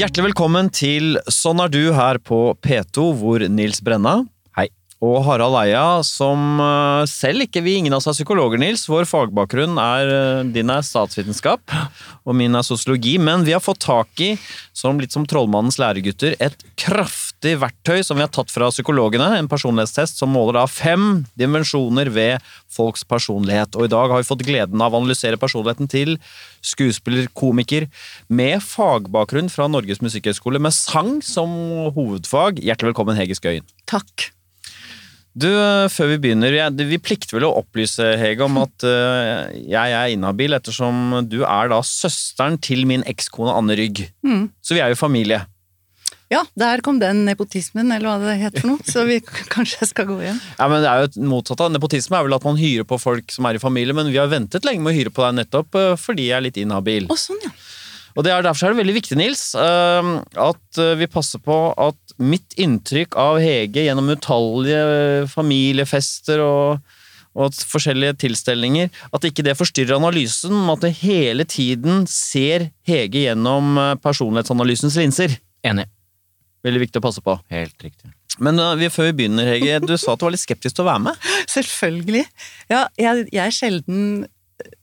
Hjertelig velkommen til Sånn er du her på P2, hvor Nils Brenna Hei. og Harald Eia, som eh, selv ikke vi ingen av oss er psykologer, Nils. Vår fagbakgrunn er eh, Din er statsvitenskap, og min er sosiologi. Men vi har fått tak i, som litt som Trollmannens læregutter, et kraftig verktøy som vi har tatt fra psykologene. En personlighetstest som måler da fem dimensjoner ved folks personlighet. Og i dag har vi fått gleden av å analysere personligheten til skuespiller, komiker, med fagbakgrunn fra Norges musikkhøgskole, med sang som hovedfag. Hjertelig velkommen, Hege Skøyen. Takk. Du, før vi begynner, vi plikter vel å opplyse, Hege, om at eh, jeg er inhabil, ettersom du er da søsteren til min ekskone Anne Rygg. Mm. Så vi er jo familie. Ja, der kom den nepotismen, eller hva det het for noe, så vi kanskje skal gå igjen. Ja, men det er jo et motsatt av Nepotisme er vel at man hyrer på folk som er i familie, men vi har ventet lenge med å hyre på deg nettopp eh, fordi jeg er litt inhabil. Og sånn, ja. Og det er, derfor er det veldig viktig, Nils, eh, at eh, vi passer på at mitt inntrykk av Hege gjennom utallige familiefester og, og forskjellige tilstelninger, at ikke det forstyrrer analysen, men at det hele tiden ser Hege gjennom personlighetsanalysens linser. Enig. Veldig viktig å passe på. Helt riktig. Men uh, før vi begynner, Hege, du sa at du var litt skeptisk til å være med. Selvfølgelig. Ja, jeg, jeg er sjelden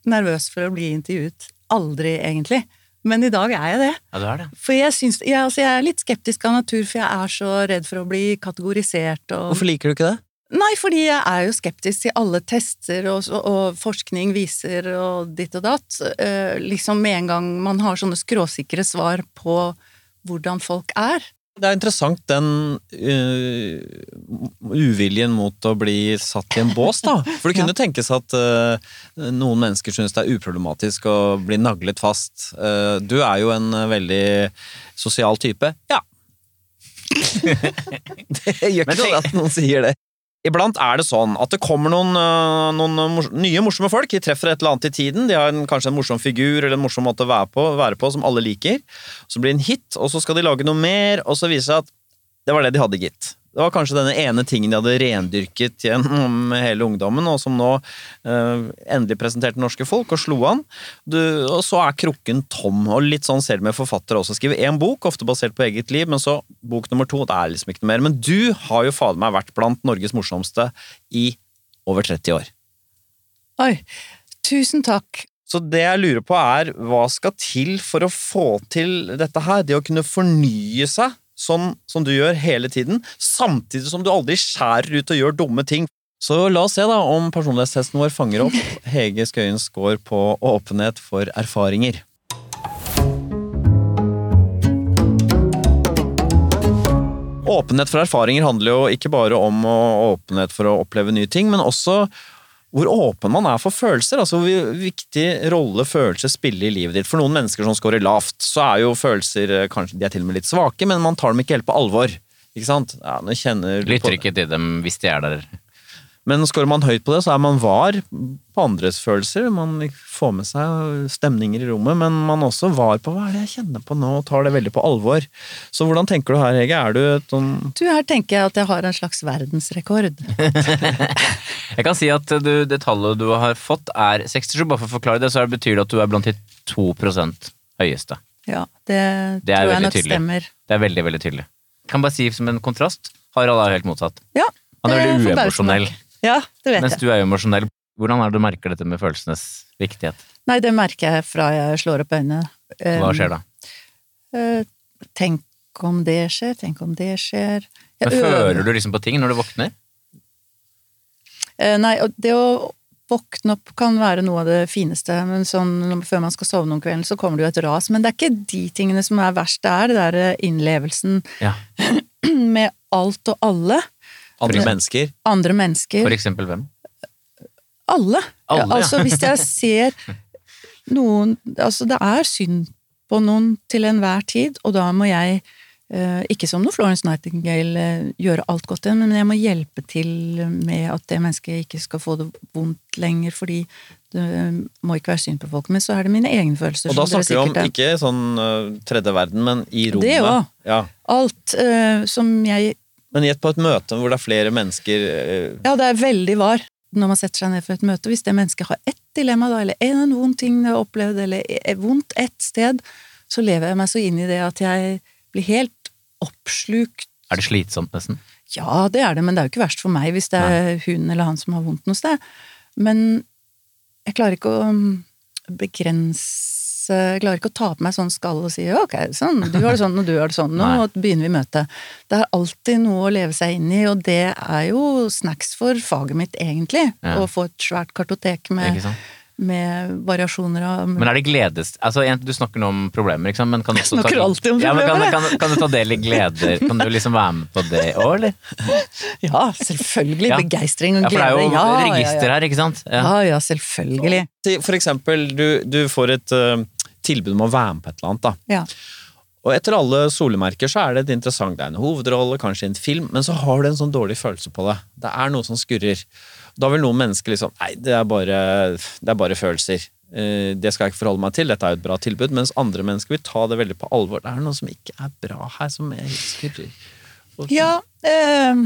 nervøs for å bli intervjuet. Aldri, egentlig. Men i dag er jeg det. Ja, det, er det. For jeg, syns, jeg, altså, jeg er litt skeptisk av natur, for jeg er så redd for å bli kategorisert. Og... Hvorfor liker du ikke det? Nei, fordi jeg er jo skeptisk til alle tester og, og forskning viser og ditt og datt. Uh, liksom med en gang man har sånne skråsikre svar på hvordan folk er. Det er interessant den uh, uviljen mot å bli satt i en bås, da. For det kunne tenkes at uh, noen mennesker syns det er uproblematisk å bli naglet fast. Uh, du er jo en veldig sosial type. Ja. det gjør ikke at noen sier det. Iblant er det sånn at det kommer noen, øh, noen nye morsomme folk. De treffer et eller annet i tiden. De har en, kanskje en morsom figur eller en morsom måte å være på, være på som alle liker. Så blir det en hit, og så skal de lage noe mer, og så viser det seg at det var det de hadde, gitt. Det var kanskje denne ene tingen de hadde rendyrket gjennom hele ungdommen, og som nå eh, endelig presenterte norske folk, og slo an. Du, og så er krukken tom, og litt sånn selv med forfattere også. Skriver én bok, ofte basert på eget liv, men så bok nummer to, det er liksom ikke noe mer. Men du har jo fader meg vært blant Norges morsomste i over 30 år. Oi, tusen takk. Så det jeg lurer på er, hva skal til for å få til dette her? Det å kunne fornye seg sånn som du gjør hele tiden, samtidig som du aldri skjærer ut og gjør dumme ting. Så la oss se da om personlighetstesten vår fanger opp Hege Skøyen score på åpenhet for erfaringer. Åpenhet for erfaringer handler jo ikke bare om åpenhet for å oppleve nye ting, men også hvor åpen man er for følelser. altså Hvor viktig rolle følelser spiller i livet ditt. For noen mennesker som scorer lavt, så er jo følelser eh, kanskje de er til og med litt svake, men man tar dem ikke helt på alvor. Ikke sant? Ja, nå kjenner du Lytter ikke til dem hvis de er der. Men skårer man høyt på det, så er man var på andres følelser. Man får med seg stemninger i rommet, men man også var på hva er det jeg kjenner på nå, og tar det veldig på alvor. Så hvordan tenker du her, Hege? Er du et sånn Du, her tenker jeg at jeg har en slags verdensrekord. Jeg kan si at du, det tallet du har fått er 67, bare for å forklare det, så betyr det at du er blant de 2% høyeste. Ja, det, Det er tror jeg nok tydelig. stemmer. Det er veldig, veldig tydelig. Jeg Kan bare si som en kontrast, Harald er helt motsatt. Ja, Han er veldig uemosjonell. Ja, det vet mens jeg. du er jo emosjonell. Hvordan er det du merker dette med følelsenes viktighet? Nei, det merker jeg fra jeg slår opp øynene. Hva skjer da? Eh, Tenk om det skjer, tenk om det skjer. Jeg Men Føler du liksom på ting når du våkner? Eh, Nei, det å våkne opp kan være noe av det fineste, men sånn før man skal sovne om kvelden, så kommer det jo et ras. Men det er ikke de tingene som er verst, det er det der innlevelsen Ja. med alt og alle. Andre mennesker? Andre mennesker. For eksempel hvem? Alle. Alle, ja. Altså, hvis jeg ser noen Altså, det er synd på noen til enhver tid, og da må jeg eh, ikke som noe Florence Nightingale eh, gjøre alt godt igjen, men jeg må hjelpe til med at det mennesket ikke skal få det vondt lenger, fordi det eh, må ikke være synd på folk. Men så er det mine egne følelser. Og da snakker vi om er- ikke sånn tredje verden, men i rommet. Det òg. Ja. Alt uh, som jeg Men gjett på et møte hvor det er flere mennesker øh, Ja, det er veldig var når man setter seg ned for et møte. Hvis det mennesket har ett dilemma, da, eller en vond ting det har opplevd, eller er vondt ett sted, så lever jeg meg så inn i det at jeg blir helt oppslukt. Er det slitsomt, nesten? Ja, det er det, men det er jo ikke verst for meg hvis det er hun eller han som har vondt noe sted. Men jeg klarer ikke å um, begrense Jeg klarer ikke å ta på meg sånn skall og si ok, sånn, du har det sånn og du har det sånn, og nå begynner vi møtet. Det er alltid noe å leve seg inn i, og det er jo snacks for faget mitt, egentlig. Ja. Å få et svært kartotek med, med variasjoner av Men er det gledes... Altså, Du snakker nå om problemer, ikke sant? Men kan du Jeg snakker ta- alltid om Ja, men kan, kan, kan du ta del i gleder? Kan du liksom være med på det òg, eller? Ja, selvfølgelig! Ja. Begeistring og Ja, for det er jo Ja, ja, register ja. her, ikke sant? Ja. Ja, ja, selvfølgelig. For eksempel, du, du får et eh, tilbud om å være med på et eller annet. da. Ja. Og etter alle solemerker så er det et interessant, det er en hovedrolle, kanskje en film, men så har du en sånn dårlig følelse på det. Det er noe som skurrer. Da vil noen mennesker liksom Nei, det er bare, det er bare følelser. Eh, Det skal jeg ikke forholde meg til, dette er jo et bra tilbud. Mens andre mennesker vil ta det veldig på alvor. Det er noe som ikke er bra her, som er skurrer. Ja, eh,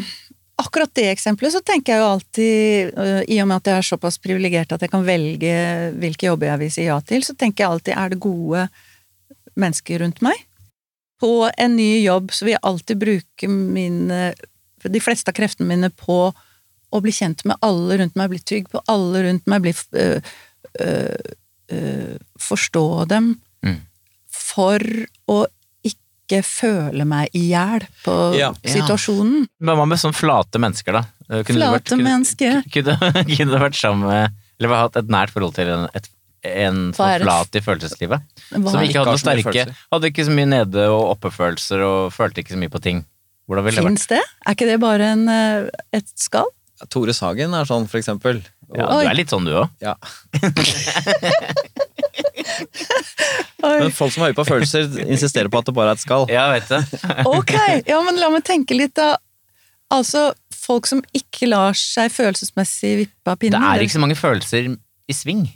akkurat det eksempelet så tenker jeg jo alltid, eh, i og med at jeg er såpass privilegert at jeg kan velge hvilke jobber jeg vil si ja til, så tenker jeg alltid er det gode mennesker rundt meg? På en ny jobb så vil jeg alltid bruke mine, de fleste av kreftene mine på å bli kjent med alle rundt meg, bli trygg på alle rundt meg, bli øh, øh, øh, Forstå dem. Mm. For å ikke føle meg i hjel på Ja. situasjonen. Men hva med sånn flate mennesker, da? Eh, Kunne du vært- Flate mennesker. Kunne, kunne du vært sammen med Eller hatt et nært forhold til en, et, en det? flat i følelseslivet? Hva- Som ikke hadde noe sterke. Hadde ikke så mye nede- og oppefølelser og følte ikke så mye på ting. Hvordan ville det vært? Fins det? Er ikke det bare en, øh, et skall? Tore Sagen er sånn, for eksempel. Ja, du er litt sånn du òg. Ja. Oi. Men folk som har høye på følelser, insisterer på at det bare er et skall. Ja, vet det. Ok, ja, men la meg tenke litt da. Altså, folk som ikke lar seg følelsesmessig vippe av pinnen. Det er ikke så mange følelser i sving.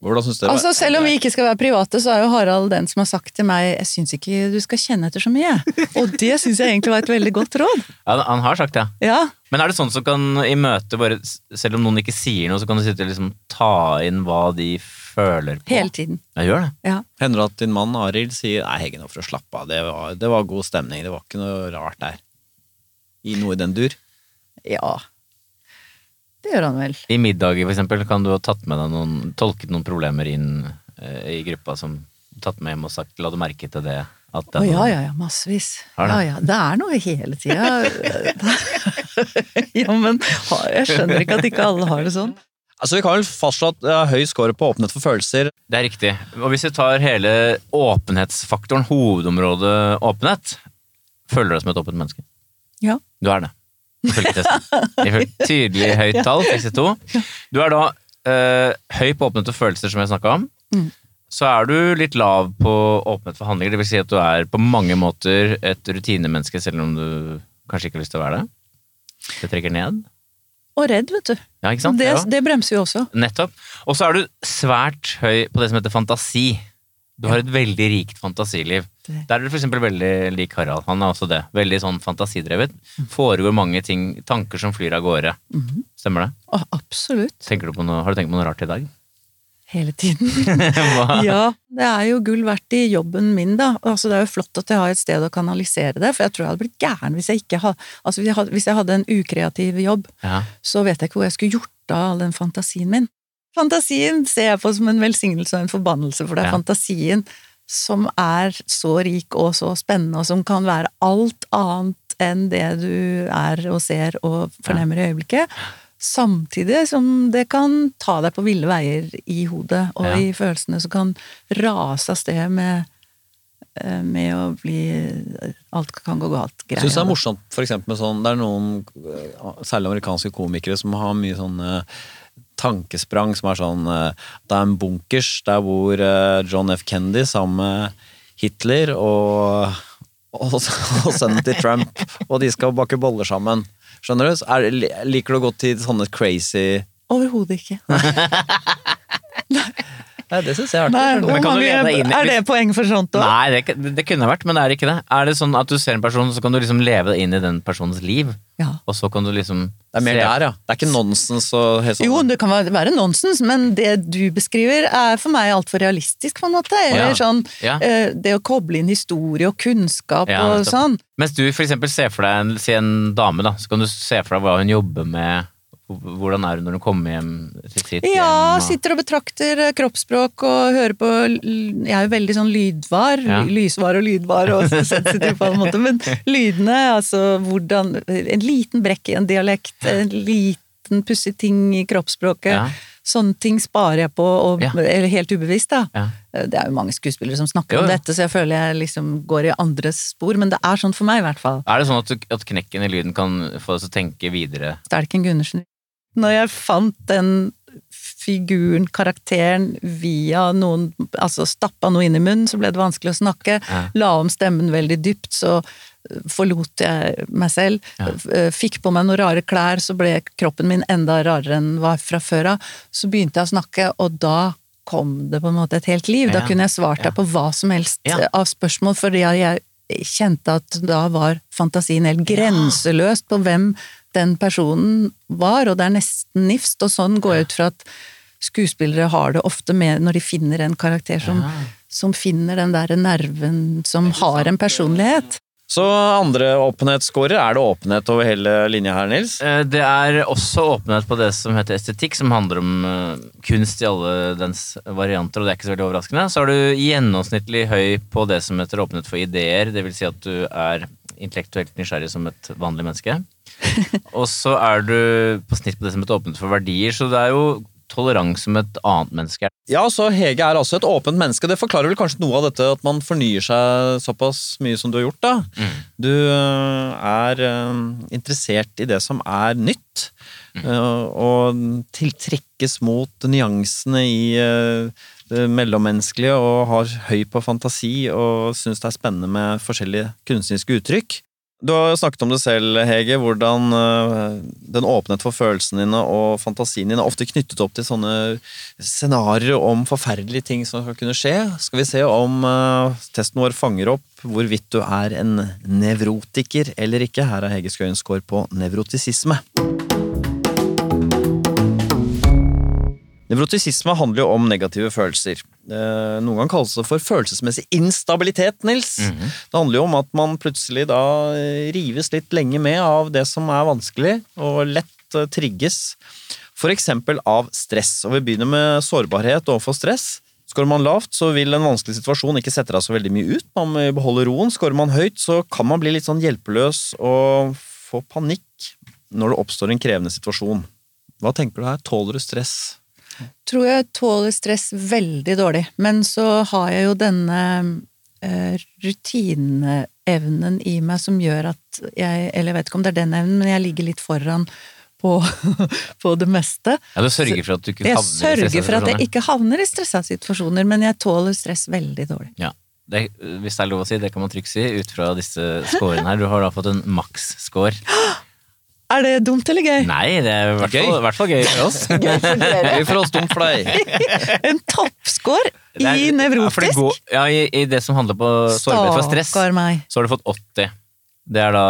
Hvordan synes dere? Altså, selv om vi ikke skal være private, så er jo Harald den som har sagt til meg jeg syns ikke du skal kjenne etter så mye. Og det syns jeg egentlig var et veldig godt råd. Ja, han har sagt det. Ja, Men er det sånn som kan i møte bare Selv om noen ikke sier noe, så kan du sitte og liksom ta inn hva de føler på? hele tiden. Jeg gjør det. Ja. Hender det at din mann Arild sier Nei, Hegge, nå for å slappe av, det var, det var god stemning, det var ikke noe rart der. I noe i den dur. ja. Det gjør han vel. I middager, for eksempel, kan du ha tatt med deg noen Tolket noen problemer inn eh, i gruppa som tatt med hjem og sagt La du merke til det? At oh, ja, ja, ja, massevis. Har Ja, det? ja. Det er noe hele tida. ja, men jeg skjønner ikke at ikke alle har det sånn. Altså, Vi kan vel fastslå at det er høy score på åpenhet for følelser. Det er riktig. Og hvis vi tar hele åpenhetsfaktoren, hovedområdet åpenhet, føler du deg som et åpent menneske? Ja. Du er det. Ifølge testen. Ifølge tydelig høyt tall, 62. Du er da eh, høy på åpenhet og følelser, som jeg snakka om. Mm. Så er du litt lav på åpenhet for handlinger. Det vil si at du er på mange måter et rutinemenneske, selv om du kanskje ikke har lyst til å være det. Det trekker ned. Og redd, vet du. Ja, ikke sant? Det, Ja. det bremser jo også. Nettopp. Og så er du svært høy på det som heter fantasi. Du har et veldig rikt fantasiliv. Det- Der er du eksempel veldig lik Harald. Han er også det. Veldig sånn fantasidrevet. Foregår mange ting, tanker som flyr av gårde. Mhm. Stemmer det? Å, absolutt. Du på noe, har du tenkt på noe rart i dag? Hele tiden. Ja, det er jo gull verdt i jobben min, da. Altså, det er jo flott at jeg har et sted å kanalisere det, for jeg tror jeg hadde blitt gæren hvis jeg ikke hadde Altså, hvis jeg hadde, hvis jeg hadde en ukreativ jobb, Ja. så vet jeg ikke hvor jeg skulle gjort av all den fantasien min. Fantasien ser jeg på som en velsignelse og en forbannelse, for det er Ja. fantasien som er så rik og så spennende, og som kan være alt annet enn det du er og ser og fornemmer i øyeblikket. Samtidig som det kan ta deg på ville veier i hodet og Ja. i følelsene som kan rase av sted med, eh, med å bli Alt kan gå galt. Greier. synes det er morsomt for eksempel med sånn Det er noen, eh, særlig amerikanske komikere, som har mye sånne tankesprang som er sånn eh, Det er en bunkers der hvor eh, John F. Kennedy sammen med Hitler og, og, og Trump, og de skal bake boller sammen. Skjønner du? Er, liker du å gå til sånne crazy Overhodet ikke. Nei, det syns jeg er Nei, artig. hvor Men kan du mange, inn er det poeng for sånt òg? Nei, det, det, kunne vært, men det er ikke det. Er det sånn at du ser en person, så kan du liksom leve deg inn i den personens liv, Ja. og så kan du liksom Det er mer se- der, ja. Det er ikke nonsens og helt sånn. Jo, det kan være nonsens, men det du beskriver er for meg altfor realistisk, på en måte. Eller Ja. sånn Ja. eh, det å koble inn historie og kunnskap Ja, og sånn. Mens du for eksempel ser for deg en, si en dame, da, så kan du se for deg hva hun jobber med. Hvordan er hun når hun kommer hjem til sitt hjem? Ja, sitter og betrakter eh, kroppsspråk og hører på Jeg er jo veldig sånn lydvar. Ja. Lysvar og lydvar og sensitiv på en måte. Men lydene, altså hvordan En liten brekk i en dialekt, en liten pussig ting i kroppsspråket. Ja. Sånne ting sparer jeg på, og, Ja. eller helt ubevisst, da. Ja. Det er jo mange skuespillere som snakker Jo, om dette, så jeg føler jeg liksom går i andres spor, men det er sånn for meg i hvert fall. Er det sånn at, du, at knekken i lyden kan få deg til å tenke videre? Stelken Gundersen. Når jeg fant den figuren, karakteren, via noen Altså stappa noe inn i munnen, så ble det vanskelig å snakke. Ja. La om stemmen veldig dypt, så forlot jeg meg selv. Ja. Øh, Fikk på meg noen rare klær, så ble kroppen min enda rarere enn den var fra før av. Så begynte jeg å snakke, og da kom det på en måte et helt liv. Da kunne jeg svart deg på hva som helst av spørsmål, fordi jeg kjente at da var fantasien helt grenseløst på hvem den personen var, og det er nesten nifst, og sånn går jeg ut fra at skuespillere har det ofte med når de finner en karakter som, som finner den der nerven som har en personlighet. Så andre åpenhetsscorer, er det åpenhet over hele linja her, Nils? Eh, Det er også åpenhet på det som heter estetikk, som handler om eh, kunst i alle dens varianter, og det er ikke så veldig overraskende. Så er du gjennomsnittlig høy på det som heter åpenhet for ideer, det vil si at du er intellektuelt nysgjerrig som et vanlig menneske. og så er du på snitt på det som heter åpenhet for verdier, så det er jo tolerant som et annet menneske. er. Ja, så Hege er altså et åpent menneske. Det forklarer vel kanskje noe av dette at man fornyer seg såpass mye som du har gjort, da. Du øh, er øh, interessert i det som er nytt, mm. og tiltrekkes mot nyansene i det mellommenneskelige, og har høy på fantasi og syns det er spennende med forskjellige kunstneriske uttrykk. Du har snakket om det selv, Hege, hvordan øh, den åpenhet for følelsene dine og fantasien din er ofte knyttet opp til sånne scenarioer om forferdelige ting som skal kunne skje. Skal vi se om øh, testen vår fanger opp hvorvidt du er en nevrotiker eller ikke. Her er Hege Skøyen score på nevrotisisme. Nevrotisisme handler jo om negative følelser. Eh, Noen ganger kalles det for følelsesmessig instabilitet, Nils. Det handler jo om at man plutselig da eh, rives litt lenge med av det som er vanskelig, og lett eh, trigges. Eksempel av stress. Og vi begynner med sårbarhet overfor stress. Skårer man lavt, så vil en vanskelig situasjon ikke sette deg så veldig mye ut. Man beholder roen. Skårer man høyt, så kan man bli litt sånn hjelpeløs og få panikk når det oppstår en krevende situasjon. Hva tenker du her? Tåler du stress? Tror jeg tåler stress veldig dårlig, men så har jeg jo denne eh, rutineevnen i meg som gjør at jeg Eller jeg vet ikke om det er den evnen, men jeg ligger litt foran på, på det meste. Ja, Du sørger for at du ikke havner i stressa situasjoner? Jeg sørger for at jeg ikke havner i stressa situasjoner, men jeg tåler stress veldig dårlig. Ja. Det, hvis det er lov å si, det kan man trygt si, ut fra disse scorene her. Du har da fått en maks-score. Er det dumt eller gøy? Nei, det er i hvert Gøy. fall, i hvert fall gøy for oss. Gøy for dere. Gøy for oss, dumt for deg. En toppscore i er- i Ja, det nevrotisk? går, ja, i, i det som handler på sårbarhet for stress, meg. så har du fått 80. Det er da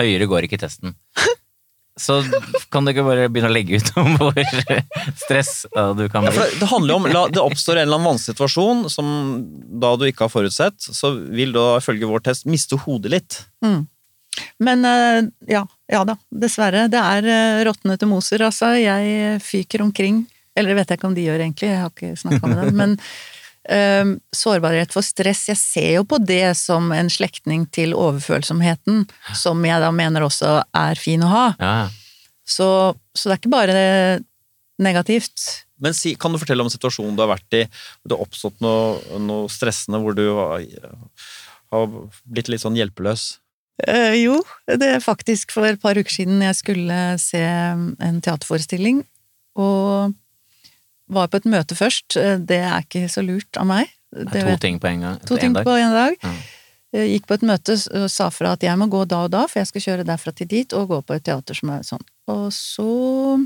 Høyere går ikke i testen. Så kan du ikke bare begynne å legge ut om hvor stress ja, du kan Ja, bli. for det, handler jo om, la, det oppstår en eller annen vanskelig situasjon som da du ikke har forutsett, så vil du da ifølge vår test miste hodet litt. Mm. Men eh, ja, ja da, dessverre. Det er uh, råtnete moser, altså. Jeg fyker omkring. Eller det vet jeg ikke om de gjør, egentlig, jeg har ikke snakka med dem. Men um, sårbarhet for stress, jeg ser jo på det som en slektning til overfølsomheten, som jeg da mener også er fin å ha. Ja, Så, så det er ikke bare negativt. Men si, kan du fortelle om situasjonen du har vært i, det har oppstått noe, noe stressende, hvor du har, har blitt litt sånn hjelpeløs? Eh, jo, det er faktisk for et par uker siden jeg skulle se en teaterforestilling, og var på et møte først. Eh, Det er ikke så lurt av meg. det er to ting på en gang. to en ting dag. på en dag. Ja. Jeg Gikk på et møte og sa fra at jeg må gå da og da, for jeg skal kjøre derfra til dit, og gå på et teater som er sånn. Og så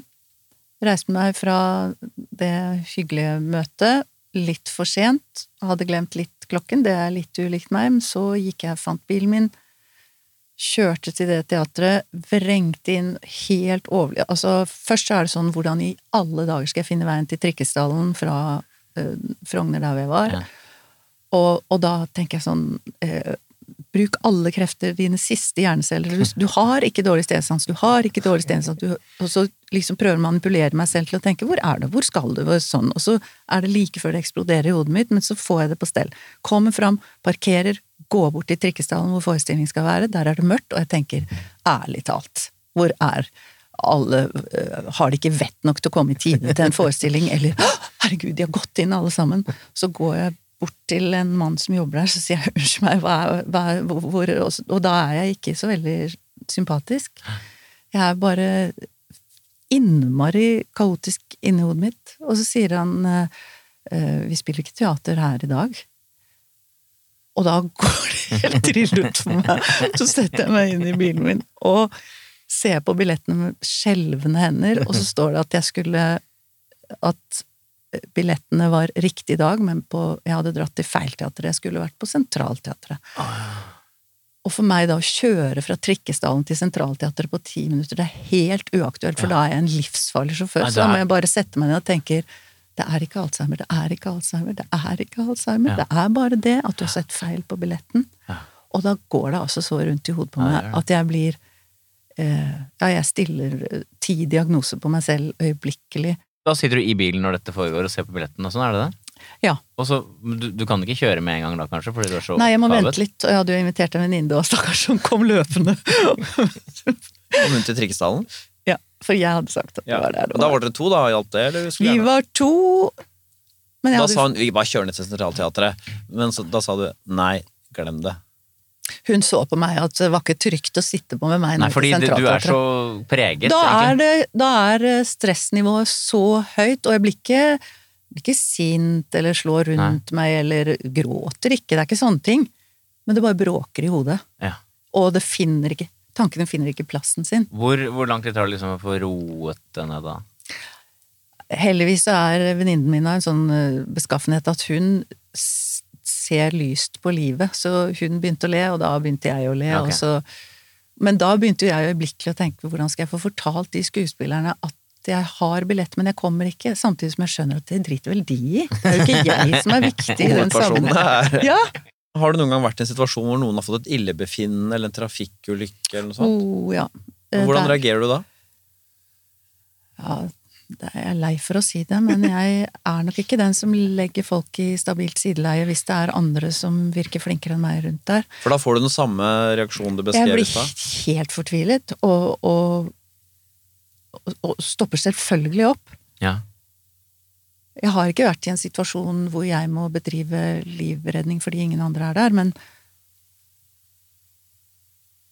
reiste meg fra det hyggelige møtet, litt for sent, hadde glemt litt klokken, det er litt ulikt meg, men så gikk jeg, fant bilen min, kjørte til det teatret, vrengte inn helt overlig Altså, først så er det sånn, hvordan i alle dager skal jeg finne veien til Trikkestallen fra uh, Frogner, der vi var? Ja. Og, og da tenker jeg sånn eh, Bruk alle krefter, dine siste hjerneceller. Du, du har ikke dårlig stedsans, du har ikke dårlig stedsans. Du, og så liksom prøver å manipulere meg selv til å tenke hvor er det, hvor skal du, og sånn. Og så er det like før det eksploderer i hodet mitt, men så får jeg det på stell. Kommer fram, parkerer, går bort til trikkestallen hvor forestillingen skal være, der er det mørkt, og jeg tenker ærlig talt, hvor er alle uh, Har de ikke vett nok til å komme i tide til en forestilling, eller herregud, de har gått inn alle sammen. Så går jeg bort til en mann som jobber der, så sier jeg unnskyld meg, hva er, hva er, hvor, og, og da er jeg ikke så veldig sympatisk. Jeg er bare innmari kaotisk inni hodet mitt. Og så sier han eh, vi spiller ikke teater her i dag. Og da går det helt trill ut for meg. Så setter jeg meg inn i bilen min og ser på billettene med skjelvende hender, og så står det at jeg skulle At billettene var riktig i dag, men på, jeg hadde dratt til Feilteatret. Jeg skulle vært på Sentralteatret. Og for meg da å kjøre fra Trikkestallen til Sentralteatret på ti minutter, det er helt uaktuelt, for da er jeg en livsfarlig sjåfør. Så da må jeg bare sette meg ned og tenke det er ikke Alzheimer, det er ikke Alzheimer, det er ikke Alzheimer. Ja. Det er bare det at du har sett feil på billetten. Ja. Og da går det altså så rundt i hodet på meg at jeg blir eh, Ja, jeg stiller eh, ti diagnoser på meg selv øyeblikkelig. Da sitter du i bilen når dette foregår og ser på billetten og sånn, er det det? Ja. Og så, du, du kan ikke kjøre med en gang da, kanskje, fordi du er så Nei, jeg må opphavet? vente litt, og jeg hadde jo invitert en venninne, og stakkars, som kom løpende. Kom hun til Trikkestallen? For jeg hadde sagt at det var der. Og da var dere to, da? Hjalp det? Eller Vi gjerne- var to Men jeg Da hadde, sa hun vi bare kjører ned til Sentralteatret. Men så, da sa du nei, glem det. hun så på meg at det var ikke trygt å sitte på med meg Nei, fordi til du er så preget, Da er, det, da er eh, stressnivået så høyt, og jeg blir ikke, blir ikke sint eller slår rundt meg eller gråter ikke, det er ikke sånne ting. Men det bare bråker i hodet. Ja. Og det finner ikke, tankene finner ikke plassen sin. Hvor, hvor lang tid tar det liksom å få roet det ned da? Heldigvis så er venninnen min av en sånn eh, beskaffenhet at hun ser lyst på livet, så hun begynte å le, og da begynte jeg å le. Okay. og så, men da begynte jeg øyeblikkelig å tenke på hvordan skal jeg få fortalt de skuespillerne at jeg har billett, men jeg kommer ikke, samtidig som jeg skjønner at det driter vel de i. Det er jo ikke jeg som er viktig i den sammenhengen. Ja. Har du noen gang vært i en situasjon hvor noen har fått et illebefinnende eller en trafikkulykke eller noe sånt? Oh, ja. Hvordan der- reagerer du da? Ja, det er jeg lei for å si det, men jeg er nok ikke den som legger folk i stabilt sideleie hvis det er andre som virker flinkere enn meg rundt der. For da får du den samme reaksjonen du Jeg beskrev i blir helt fortvilet, og, og, og, og stopper selvfølgelig opp. Ja. Jeg har ikke vært i en situasjon hvor jeg må bedrive livredning fordi ingen andre er der, men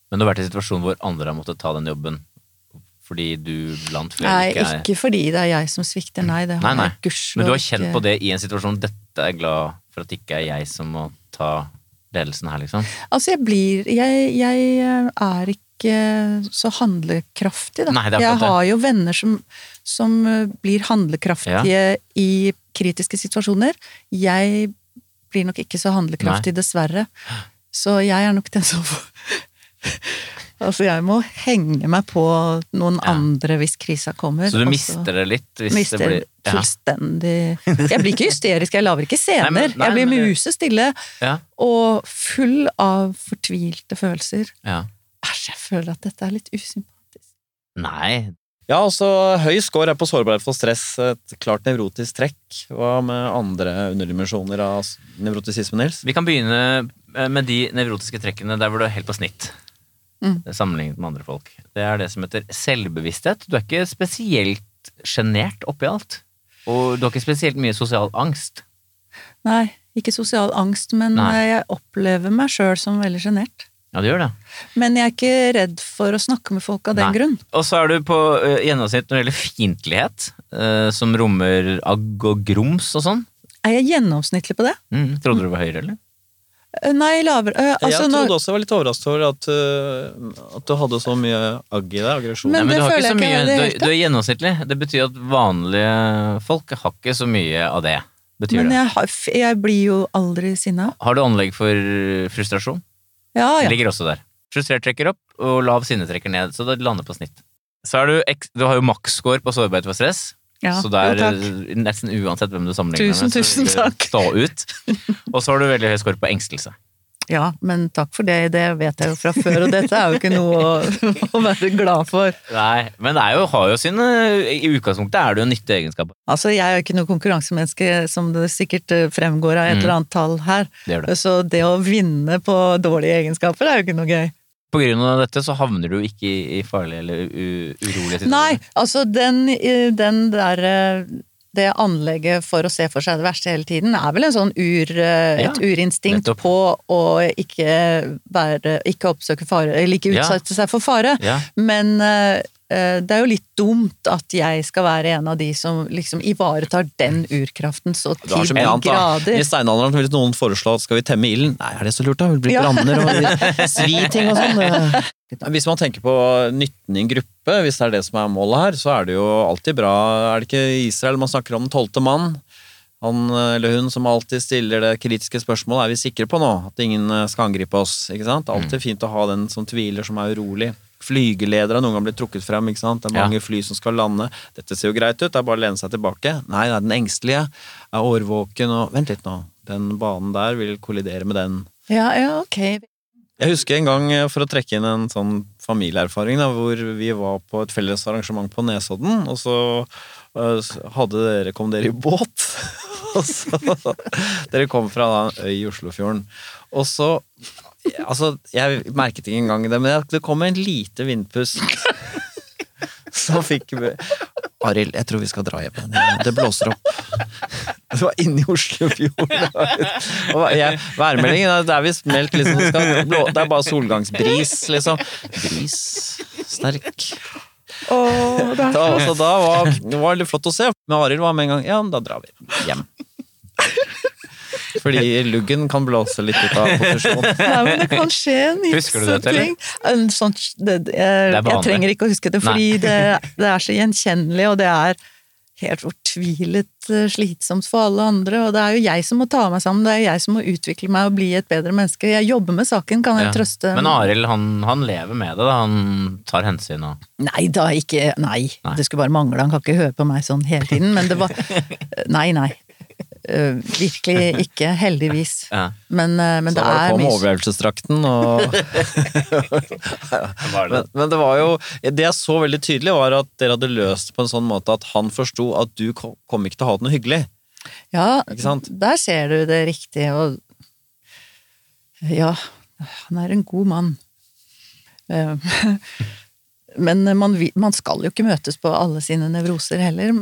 Men du har vært i en situasjon hvor andre har måttet ta den jobben fordi du blant flere nei, ikke er ikke fordi det er jeg som svikter, nei, det har nei. nei. Men du har kjent på det i en situasjon Dette er jeg glad for at det ikke er jeg som må ta ledelsen her, liksom. Altså, jeg blir Jeg, jeg eh, er ikke så handlekraftig, da. Nei, jeg har jo venner som, som eh, blir handlekraftige i kritiske situasjoner. Jeg blir nok ikke så handlekraftig, dessverre. Så jeg er nok den som Altså, jeg må henge meg på noen Ja. andre hvis krisa kommer. Så du mister det litt mister det blir ja. fullstendig Jeg blir ikke hysterisk, jeg lager ikke scener. Nei, men- nei, jeg blir musestille Ja. og full av fortvilte følelser. ja. Æsj, jeg føler at dette er litt usympatisk. Nei. Ja, altså høy score er på sårbarhet for stress et klart nevrotisk trekk. Hva med andre underdimensjoner av nevrotisisme, Nils? Vi kan begynne eh, med de nevrotiske trekkene der hvor du er helt på snitt. Mm. Sammenlignet med andre folk. Det er det som heter selvbevissthet. Du er ikke spesielt sjenert oppi alt. Og du har ikke spesielt mye sosial angst. Nei, ikke sosial angst, men Nei. eh, jeg opplever meg sjøl som veldig sjenert. Ja, det gjør det. Men jeg er ikke redd for å snakke med folk av den Nei. grunn. Og så er du på uh, gjennomsnitt når det gjelder fiendtlighet, uh, som rommer agg og grums og sånn. Er jeg gjennomsnittlig på det? Mm, trodde du var høyere, eller? Eh, Nei, lavere. uh, Altså, jeg trodde også jeg var litt overrasket over at, uh, at du hadde så mye agg i deg, aggresjon. Men Nei, det du, har ikke så mye, du, du er gjennomsnittlig. Det betyr at vanlige folk har ikke så mye av det. betyr Men det. jeg, har, jeg blir jo aldri sinna. Har du anlegg for frustrasjon? Ja, ja. ligger også der. Frustrert trekker opp, og lav sinne trekker ned, så det lander på snitt. Så du, du har jo maksscore på sårbarhet for stress, ja. så det er jo, nesten uansett hvem du sammenligner Tusen, med, så tusen takk. stå ut. Og så har du veldig høy score på engstelse. Ja, men takk for det, det vet jeg jo fra før, og dette er jo ikke noe å, å være glad for. Nei, men det er jo, har jo sine I utgangspunktet er det jo nyttige egenskaper. Altså, jeg er jo ikke noe konkurransemenneske, som det sikkert eh, fremgår av et Mm. eller annet tall her, Det det. så det å vinne på dårlige egenskaper er jo ikke noe gøy. På grunn av dette så havner du ikke i, farlige eller urolige situasjoner. Nei, altså den, eh, den der eh, det anlegget for å se for seg det verste hele tiden, er vel en sånn ur, eh, Ja, et urinstinkt nettopp. på å ikke være Ikke oppsøke fare, eller ikke Ja. utsette seg for fare. Ja, Men eh, det er jo litt dumt at jeg skal være en av de som liksom ivaretar den urkraften så til så annet, grader. da. I steinalderen vil noen foreslå at skal vi temme ilden. Nei, er det så lurt, da? Vil bli Ja. branner og sviting og sånn. Hvis man tenker på nytten i en gruppe, hvis det er det som er målet her, så er det jo alltid bra. Er det ikke Israel man snakker om den tolvte mann? Han eller hun som alltid stiller det kritiske spørsmålet, er vi sikre på nå at ingen eh, skal angripe oss? ikke sant? Alltid fint å ha den som tviler, som er urolig. Flygeledere har noen gang blitt trukket frem. ikke sant? Det er Ja. mange fly som skal lande. Dette ser jo greit ut, det er bare å lene seg tilbake. Nei, det er den engstelige er årvåken og Vent litt nå, den banen der vil kollidere med den. Ja, ja, ok. Jeg husker en gang, eh, for å trekke inn en sånn familieerfaring, da, hvor vi var på et felles arrangement på Nesodden, og så øh, hadde dere, kom dere i båt. og så, dere kom fra da, en øy i Oslofjorden. Og så Altså, jeg merket ikke engang det, men det kom en lite vindpust. Så fikk vi Arild, jeg tror vi skal dra hjem. Det blåser opp. Det var inni Oslofjorden. Værmeldingen det er visst meldt liksom det, er bare solgangsbris, liksom. Bris. Sterk. Åh, det Da, så da var det var litt flott å se. Men Arild var med en gang Ja, da drar vi hjem. Fordi luggen kan blåse litt ut av posisjon. Nei, men det kan skje en Husker du dette, ting. En sånn, det, jeg, er jeg trenger ikke å huske det, fordi det, det er så gjenkjennelig, og det er helt fortvilet eh, slitsomt for alle andre. Og det er jo jeg som må ta meg sammen, det er jo jeg som må utvikle meg og bli et bedre menneske. Jeg jobber med saken, kan jeg Ja. trøste. Men Arild, han, han lever med det, da. Han tar hensyn og Nei da, ikke Nei, Nei. det skulle bare mangle. Han kan ikke høre på meg sånn hele tiden. Men det var Nei, nei. Eh, virkelig ikke. Heldigvis. ja. Men, uh, men Så var det er på med overlevelsesdrakten og men, men det var jo Det jeg så veldig tydelig, var at dere hadde løst det på en sånn måte at han forsto at du kom ikke til å ha det noe hyggelig. Ja, Ikke sant? der ser du det riktige, og Ja, han er en god mann. Eh, Men man, man skal jo ikke møtes på alle sine nevroser heller,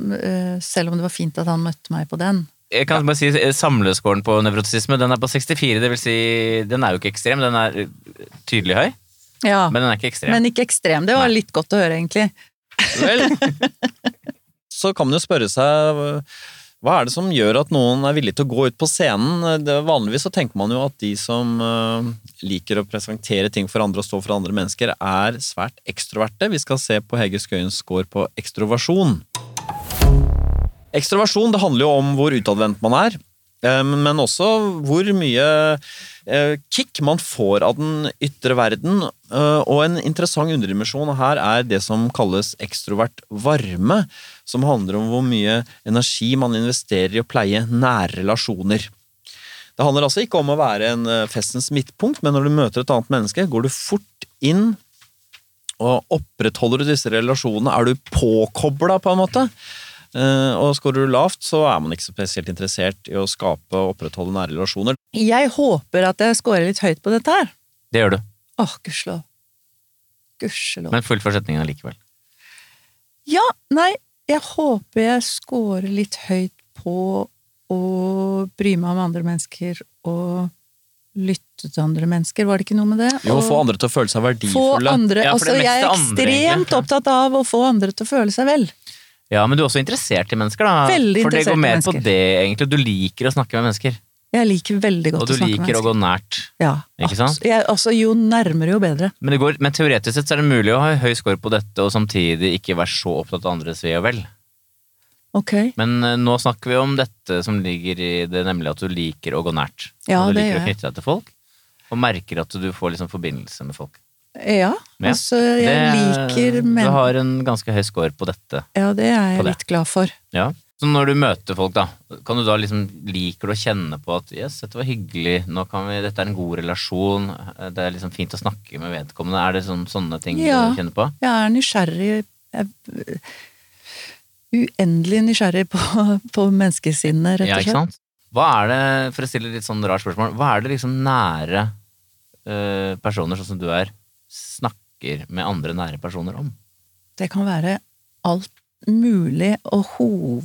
selv om det var fint at han møtte meg på den. Jeg kan bare si Samleskåren på nevrotisisme den er på 64. Det vil si, den er jo ikke ekstrem, den er eh, tydelig høy, Ja, men den er ikke ekstrem. men ikke ekstrem. Det var Nei. litt godt å høre, egentlig. Vel, så kan man jo spørre seg hva er det som gjør at noen er villig til å gå ut på scenen? Det, vanligvis så tenker man jo at de som øh, liker å presentere ting for andre og stå for andre mennesker, er svært ekstroverte. Vi skal se på Hege Skøyens score på ekstroversjon. Ekstroversjon det handler jo om hvor utadvendt man er, eh, men også hvor mye eh, kick man får av den ytre verden. Eh, Og en interessant underdimensjon her er det som kalles ekstrovert varme, som handler om hvor mye energi man investerer i å pleie nære relasjoner. Det handler altså ikke om å være en festens midtpunkt, men når du møter et annet menneske, går du fort inn og opprettholder du disse relasjonene. Er du påkobla, på en måte? Eh, Og skårer du lavt, så er man ikke så spesielt interessert i å skape og opprettholde nære relasjoner. Jeg håper at jeg scorer litt høyt på dette her. Det gjør du, Åh, gudskjelov. Gudskjelov. men full setningen allikevel. Ja, nei, jeg håper jeg scorer litt høyt på å bry meg om andre mennesker og lytte til andre mennesker. Var det ikke noe med det? Jo, Og få andre til å føle seg få verdifulle. andre Ja, Altså, jeg er ekstremt andre, opptatt av å få andre til å føle seg vel. Ja, men du er også interessert i mennesker, da. Veldig For det går mer på det, egentlig. Du liker å snakke med mennesker. Jeg liker veldig godt å snakke med mennesker. Og du liker å gå nært. Ja, Ikke sant? Jeg, altså, jo nærmere, jo bedre. Men, det går, men teoretisk sett så er det mulig å ha høy score på dette og samtidig ikke være så opptatt av andres ve og vel. Ok. Men eh, nå snakker vi om dette som ligger i det, nemlig at du liker å gå nært. Ja, og du liker å knytte deg til folk, og merker at du får liksom forbindelse med folk. Ja, altså jeg Det- liker Du har en ganske høy score på dette. Ja, det er jeg litt glad for. Ja. Så når du møter folk, da, kan du da liksom liker du å kjenne på at yes, dette var hyggelig, nå kan vi, dette er en god relasjon, det er liksom fint å snakke med vedkommende. Er det sånn, sånne ting Ja. du kjenner på? Ja, Jeg er nysgjerrig jeg, Uendelig nysgjerrig på, på menneskesinnet, rett Ja, ikke sant? Hva er det, for å stille litt sånn rart spørsmål, hva er det liksom nære øh, personer, sånn som du er, snakker med andre nære personer om? Det kan være alt mulig, og hov,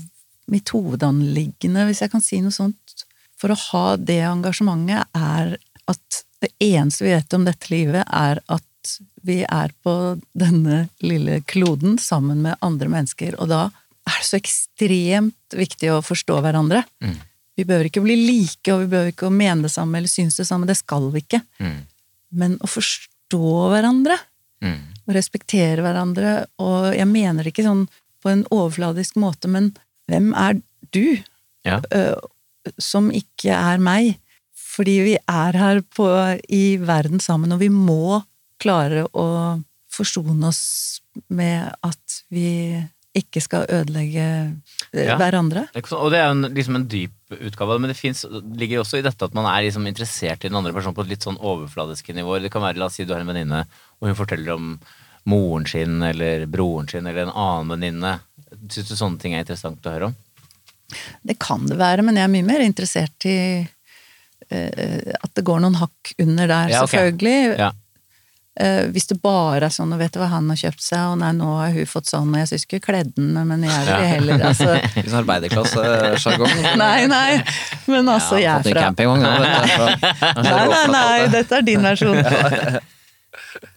mitt hovedanliggende, hvis jeg kan si noe sånt, for å ha det engasjementet, er at det eneste vi vet om dette livet, er at vi er på denne lille kloden sammen med andre mennesker, og da er det så ekstremt viktig å forstå hverandre. Mm. Vi behøver ikke bli like, og vi behøver ikke å mene det samme eller synes det samme, det skal vi ikke. Mm. Men å forstå hverandre, Mm. og respektere hverandre, og jeg mener det ikke sånn på en overfladisk måte, men hvem er du Ja. øh, som ikke er meg? Fordi vi er her på, i verden sammen, og vi må klare å forsone oss med at vi ikke skal ødelegge øh, Ja. hverandre. Det er ikke så- Og det er jo en, liksom en dyp utgave men det finnes, ligger også i dette at man er liksom interessert i den andre personen på et litt sånn overfladiske nivåer. Det kan være, la oss si du har en venninne, og hun forteller om moren sin eller broren sin eller en annen venninne. Syns du sånne ting er interessant å høre om? Det kan det være, men jeg er mye mer interessert i uh, at det går noen hakk under der, Ja, ok. selvfølgelig. Ja. Eh, hvis det bare er sånn, og vet du hva han har kjøpt seg, og nei, nå har hun fått sånn, og jeg syns ikke kledd den, men jeg vil heller altså, Litt sånn arbeiderklassesjargong. Nei, nei, men altså, jeg Ja, er fra campingvogn, Nei, nei, nei, dette er din versjon.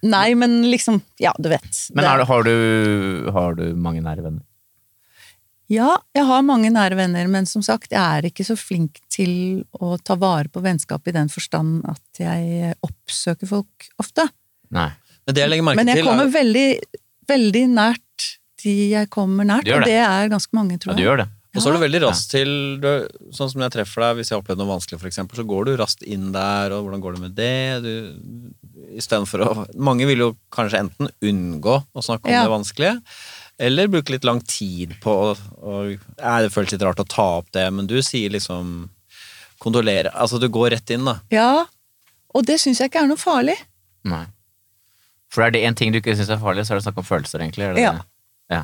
Nei, men liksom, ja, du vet. Men er, har du, har, du, har du mange nære venner? Ja, jeg har mange nære venner, men som sagt, jeg er ikke så flink til å ta vare på vennskap i den forstand at jeg oppsøker folk ofte. Nei. Men det jeg legger merke Men jeg til, kommer er, veldig, veldig nært de jeg kommer nært, det og det. er ganske mange, tror jeg. Ja, du gjør det. og så er du veldig raskt til du, Sånn som jeg treffer deg, hvis jeg har opplevd noe vanskelig, for eksempel, så går du raskt inn der, og hvordan går det med det? Du, Istedenfor å Mange vil jo kanskje enten unngå å snakke om Ja. det vanskelige, eller bruke litt lang tid på å Det føles litt rart å ta opp det, men du sier liksom Kondolere. Altså, du går rett inn, da. Ja, og det syns jeg ikke er noe farlig. Nei. For er det én ting du ikke syns er farlig, så er det snakk om følelser, egentlig? Det Ja. det? Ja.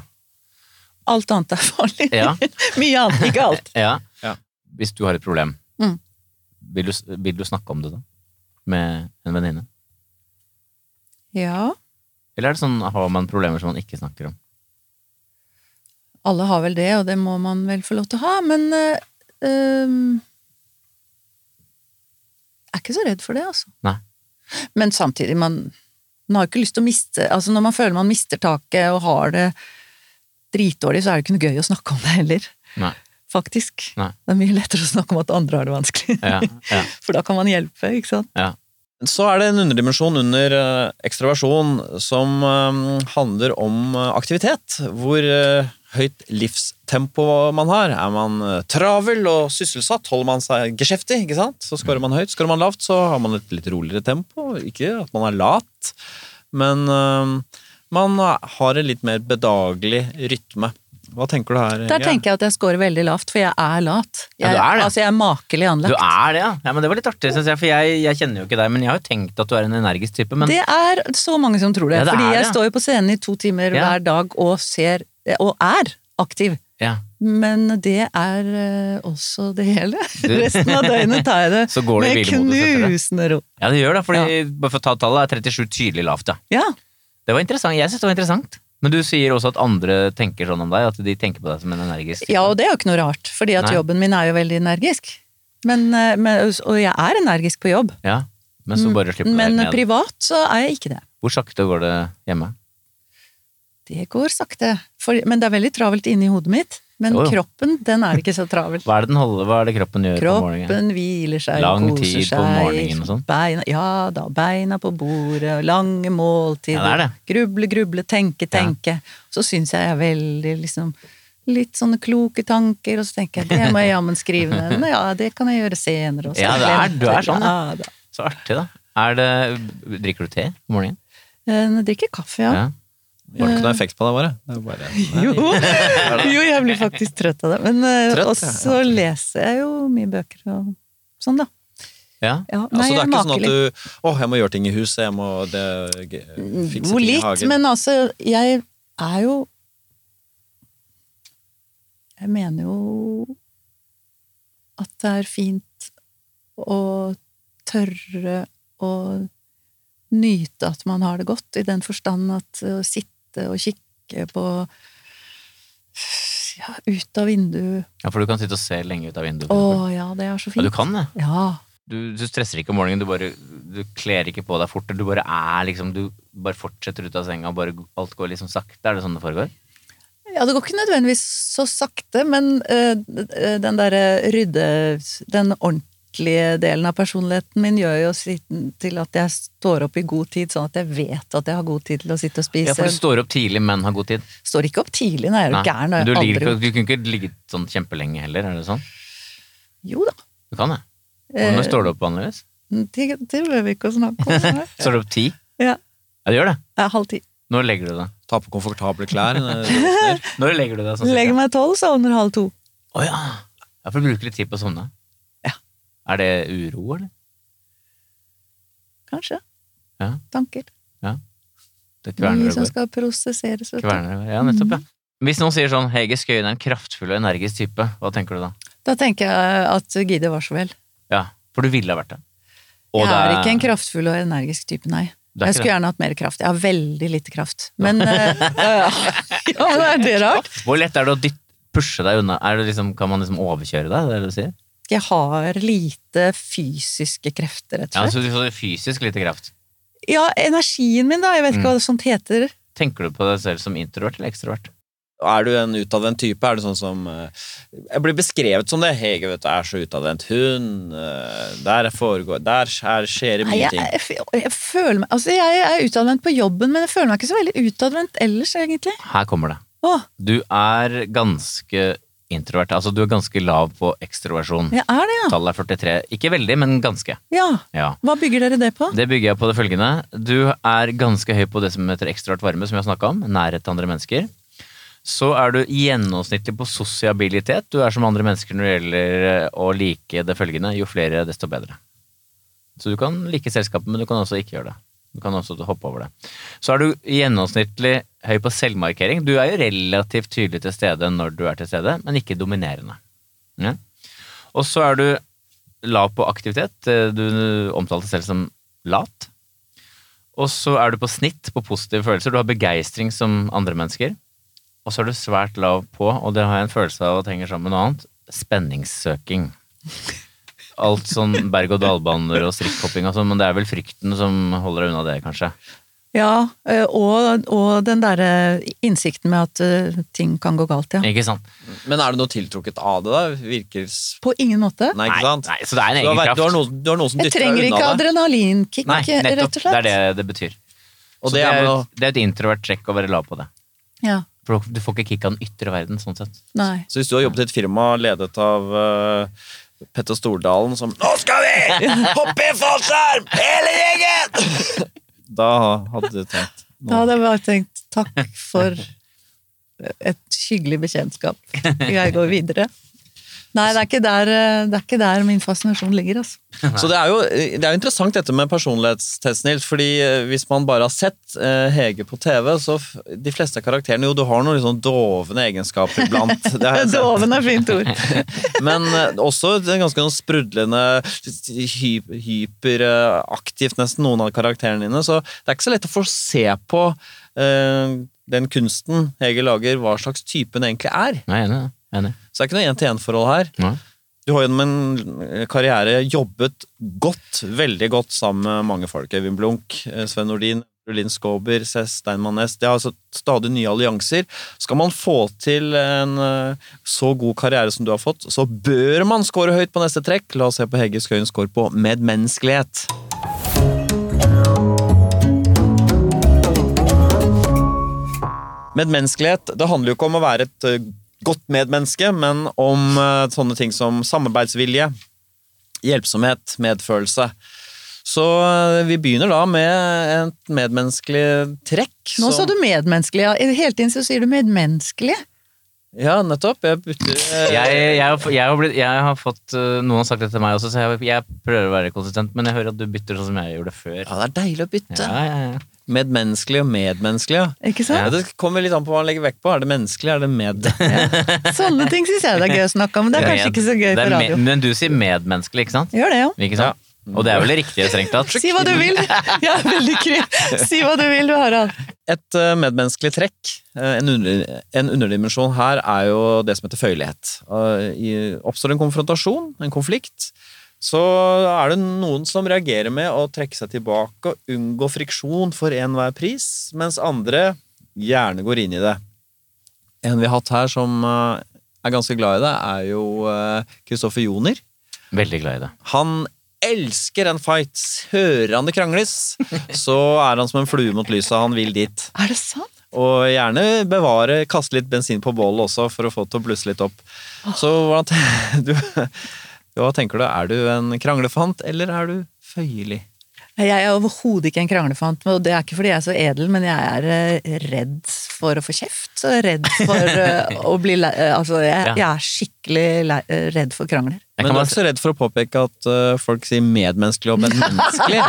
Alt annet er farlig. Ja. Mye annet, ikke alt. Ja. Ja. Hvis du har et problem, Mm. vil, du, vil du snakke om det da? Med en venninne? Ja, Eller er det sånn har man problemer som man ikke snakker om? alle har vel det, og det må man vel få lov til å ha, men øh, Jeg er ikke så redd for det, altså. Nei. Men samtidig, man, man har ikke lyst til å miste Altså, når man føler man mister taket og har det dritdårlig, så er det ikke noe gøy å snakke om det heller. Nei. Faktisk. Nei. Det er mye lettere å snakke om at andre har det vanskelig. Ja, ja, For da kan man hjelpe, ikke sant. ja. Så er det en underdimensjon under ekstraversjon som eh, handler om eh, aktivitet. Hvor eh, høyt livstempo man har. Er man eh, travel og sysselsatt, holder man seg geskjeftig, ikke sant? så scorer man høyt. Scorer man lavt, så har man et litt roligere tempo. Ikke at man er lat, men uh, man har en litt mer bedagelig rytme. Hva tenker du her? Der tenker jeg at jeg scorer veldig lavt, for jeg er lat. Jeg, Ja, du er det. Altså, jeg er makelig Du er det, ja. ja men det var litt artig, synes jeg. For jeg, jeg kjenner jo ikke deg, men jeg har jo tenkt at du er en energisk type. Men Det er så mange som tror det. Ja, det fordi er jeg står jo på scenen i to timer Ja. hver dag og ser Og er aktiv. ja, Men det er eh, også det hele. Du- Resten av døgnet tar jeg det Så går det med knusende ro. ja det gjør det. Fordi, bare for å ta tallet, er 37 tydelig lavt, ja. Ja. Det var interessant. Jeg synes det var interessant. Men du sier også at andre tenker sånn om deg, at de tenker på deg som en energisk type. ja, og det er jo ikke noe rart, fordi at Nei. jobben min er jo veldig energisk. Men, eh, men, og jeg er energisk på jobb. Ja, men så bare slipper du Men privat så er jeg ikke det. Hvor sakte går det hjemme? Det går sakte. For, men det er veldig travelt inni hodet mitt. Men Jo, jo. kroppen, den er ikke så travel. Hva er det, holder, hva er det kroppen gjør på morgenen? Kroppen hviler seg Lang koser tid på morgenen og sånn? Beina, ja da, beina på bordet, lange måltider. Ja, det er det. Gruble, gruble, tenke, Ja. tenke. Så syns jeg jeg er veldig liksom litt sånne kloke tanker, og så tenker jeg det må jeg jammen skrive ned. Men ja, det kan jeg gjøre senere. og så Ja, det er- du er sånn, ja. da. Så artig, da. Det, drikker du te om morgenen? Eh, Jeg drikker kaffe, ja. Har det ikke noe effekt på deg, bare? Det bare Jo. jo, jeg blir faktisk trøtt av det. Men eh, Trøtt, også ja, leser jeg jo mye bøker og sånn, da. ja. Ja, Altså, det er ikke sånn at du Å, jeg må gjøre ting i huset, jeg må det, fikse ting i litt, hagen. men altså, jeg er jo Jeg mener jo at det er fint å tørre å nyte at man har det godt, i den forstand at å sitte og kikke på ja, ut av vinduet ja, for du kan sitte og se lenge ut av vinduet. Å ja, det er så fint. Ja, du kan det. Ja. Du, du stresser ikke om morgenen, du bare du kler ikke på deg fort. Du bare er liksom Du bare fortsetter ut av senga, bare alt går liksom sakte. Er det sånn det foregår? Ja, det går ikke nødvendigvis så sakte, men øh, den derre rydde... Den ordentlige delen av personligheten min gjør jo til at jeg står opp i god tid, sånn at jeg vet at jeg har god tid til å sitte og spise. Ja, for du står opp tidlig, men har god tid. Står ikke opp tidlig, nei, er du Nei, gæren? du, jeg ligger du kunne ikke ligget sånn kjempelenge heller, er det sånn? Jo da. Du kan det. Eh, når står du opp vanligvis? Det, det behøver vi ikke å snakke om. Står du opp ti? Ja. Ja, Du gjør det. Jeg er halv ti. Når legger du deg? Ta på komfortable klær. eh, Når legger du deg? Sånn Legger meg tolv, sovner halv to. Å ja. ja! For du bruker litt tid på å sovne? Ja. Er det uro, eller? Kanskje. Ja. Tanker. Det Mye kverner som det bare. skal prosesseres. Kverner. Ja, nettopp, ja. Hvis noen sier sånn Hege Skøyen er en kraftfull og energisk type, hva tenker du da? Da tenker jeg at Gide var så vel. Ja, for du ville ha vært det. Og jeg er det ikke en kraftfull og energisk type, nei. Jeg skulle gjerne hatt mer kraft. Jeg har veldig lite kraft. Men eh, ja, ja, men er det rart? Hvor lett er det å dytte, pushe deg unna? Det liksom, kan man liksom overkjøre deg? Det er det du sier? Jeg har lite fysiske krefter, rett og slett. Ja, så du får fysisk lite kraft. Ja, energien min, da. Jeg vet ikke hva det sånt heter. Tenker du på deg selv som introvert eller ekstrovert? Er du en utadvendt type? Er det sånn som eh, Jeg blir beskrevet som det. Hege vet du, er så utadvendt. Hun eh, Der foregår Der skjer, det Nei, mye jeg, ting. jeg, jeg føler meg Altså, jeg er utadvendt på jobben, men jeg føler meg ikke så veldig utadvendt ellers, egentlig. Her kommer det. Åh, Du er ganske introvert. Altså, du er ganske lav på ekstroversjon. jeg er det, ja. Tallet er 43. Ikke veldig, men ganske. ja. Ja. Hva bygger dere det på? Det bygger jeg på det følgende. Du er ganske høy på det som heter ekstrovert varme, som vi har snakka om. Nærhet til andre mennesker. Så er du gjennomsnittlig på sosiabilitet. Du er som andre mennesker når det gjelder eh, å like det følgende. Jo flere, desto bedre. Så du kan like selskapet, men du kan også ikke gjøre det. Du kan også hoppe over det. Så er du gjennomsnittlig høy på selvmarkering. Du er jo relativt tydelig til stede når du er til stede, men ikke dominerende. Ja. Og så er du lav på aktivitet. Eh, Du omtalte selv som lat. Og så er du på snitt på positive følelser. Du har begeistring som andre mennesker. Og så er du svært lav på, og det har jeg en følelse av at henger sammen med noe annet, spenningssøking. Alt sånn berg-og-dal-baner og strikkhopping og sånn, men det er vel frykten som holder deg unna det, kanskje. Ja, eh, og, og den derre innsikten med at eh, ting kan gå galt, ja. Ikke sant? Men er det noe tiltrukket av det, da? Virker På ingen måte. Nei, ikke sant? Nei, så det er en Du har, egen kraft. du har, noe, du har noe som dytter deg unna det. Jeg trenger adrenalinkick, Nei, rett nettopp. og Det slett. er det det betyr. Og Så det det, er det er et introvert trekk å være lav på det. Ja, For du får ikke kick av den ytre verden, sånn sett. nei. så hvis du har jobbet i et firma ledet av eh, Petter Stordalen som Nå skal vi hoppe i fallskjerm, hele gjengen! Da hadde du tenkt Da hadde jeg bare tenkt takk for et hyggelig bekjentskap. Jeg går videre. Nei, det er ikke der, eh, det er ikke der min fascinasjon ligger, altså. Så det er, jo, det er jo interessant dette med personlighetstest, Nils. fordi eh, hvis man bare har sett eh, Hege på TV, så de fleste karakterene Jo, du har noen sånn dovne egenskaper iblant. Doven er fint ord. Men også ganske sånn sprudlende, hy hyperaktivt nesten, noen av karakterene dine. Så det er ikke så lett å få se på uh, den kunsten Hege lager, hva slags type den egentlig er. Nei, er enig. Så det er ikke noe én-til-én-forhold her. Nei. Du har gjennom en karriere jobbet godt, veldig godt sammen med mange folk. Øyvind Blunk, eh, Sven Nordin, Linn Skåber, Cess Steinmann Næss. Det er altså stadig nye allianser. Skal man få til en eh, så god karriere som du har fått, så bør man score høyt på neste trekk. La oss se på Hegge Skøyens score på medmenneskelighet. Medmenneskelighet det handler jo ikke om å være et eh, godt medmenneske, men om eh, sånne ting som samarbeidsvilje, hjelpsomhet, medfølelse. Så eh, vi begynner da med et medmenneskelig trekk. Nå sa du medmenneskelig, ja. Hele tiden så sier du medmenneskelig. Ja, nettopp. Jeg putter eh, Jeg, jeg, har, jeg, har blitt, jeg har fått uh, Noen har sagt det til meg også, så jeg, jeg prøver å være konsistent, men jeg hører at du bytter sånn som jeg gjorde før. Ja, det er deilig å bytte. Ja, ja, ja. Medmenneskelig og medmenneskelig, ja. Ikke sant? Ja, det kommer litt an på hva man legger vekt på. Er det menneskelig, er det med? Sånne ting syns jeg det er gøy å snakke om, men det er kanskje ikke så gøy er på radio. Men du sier medmenneskelig, ikke sant? Gjør det, jo. Ikke sant? Og det er vel det riktige, strengt tatt? Si hva du vil! Ja, veldig kry. Si hva du vil, du, Harald. Et eh, medmenneskelig trekk, eh, en, under, en underdimensjon her, er jo det som heter føyelighet. Oppstår en konfrontasjon, en konflikt, så er det noen som reagerer med å trekke seg tilbake og unngå friksjon for enhver pris, mens andre gjerne går inn i det. En vi har hatt her som eh, er ganske glad i det, er jo Kristoffer Joner. Veldig glad i det. Han elsker en fight. Hører han det krangles, så er han som en flue mot lyset. Han vil dit. Er det sant? Og gjerne bevare, kaste litt bensin på bålet også, for å få det til å blusse litt opp. Så hvordan du, hva tenker du? Er du en kranglefant, eller er du føyelig? Jeg er overhodet ikke en kranglefant, og det er ikke fordi jeg er så edel, men jeg er eh, redd for å få kjeft. Så redd for eh, å bli lei Altså, jeg, jeg er skikkelig lei, eh, redd for krangler. Jeg Men du er også ikke så redd for å påpeke at eh, folk sier medmenneskelig og medmenneskelig?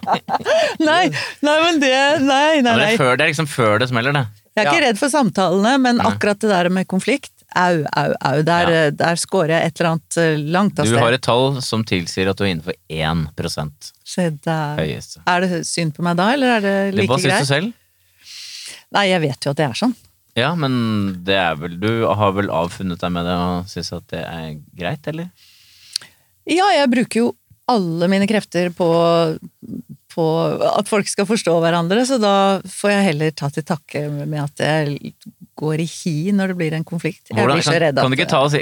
Nei, nei, men det Nei, nei, nei. det, er før, det er liksom før det smeller, det. Jeg er ikke redd for samtalene, men akkurat det der med konflikt Au, au, au. Der, Ja. der scorer jeg et eller annet eh, langt av Du har et tall som tilsier at du er innenfor 1 Se der. høyeste. Er det synd på meg da, eller er det Det like Hva syns greit? du selv? Nei, jeg vet jo at det er sånn. Ja, men det er vel Du har vel avfunnet deg med det og syns at det er greit, eller? Ja, jeg bruker jo alle mine krefter på, på at folk skal forstå hverandre, så da får jeg heller ta til takke med at jeg går i hi når det blir en konflikt. Jeg Hvordan, blir så redd kan du ikke ta oss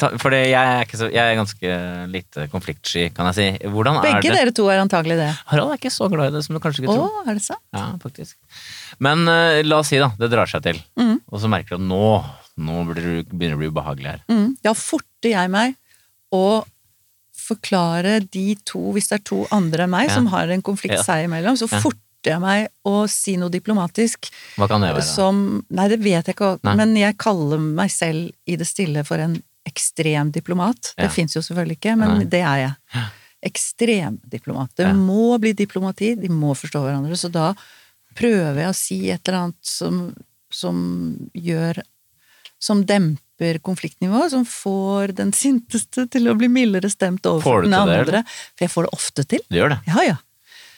ta, For jeg, er ikke så, jeg er ganske lite konfliktsky, kan jeg si. Hvordan er Begge det? dere to er antagelig det. Harald er ikke så glad i det som du kanskje ikke tror. Å, er det sant? Ja, faktisk. Men uh, la oss si, da. Det drar seg til. Mm. Og så merker du at nå, nå blir det- begynner det å bli ubehagelig her. Mm. Da forter jeg meg å forklare de to, hvis det er to andre enn meg Ja. som har en konflikt Ja. seg imellom, så Ja. forter jeg meg å si noe diplomatisk Hva kan det være? som Nei, det vet jeg ikke, Nei. men jeg kaller meg selv i det stille for en ekstrem diplomat. Ja. Det fins jo selvfølgelig ikke, men Nei. det er jeg. Ekstrem diplomat. Det Ja. må bli diplomati, de må forstå hverandre. Så da prøver jeg å si et eller annet som, som gjør Som demper konfliktnivået, som får den sinteste til å bli mildere stemt overfor den andre. det. For jeg får det ofte til. Det gjør det. Ja, ja.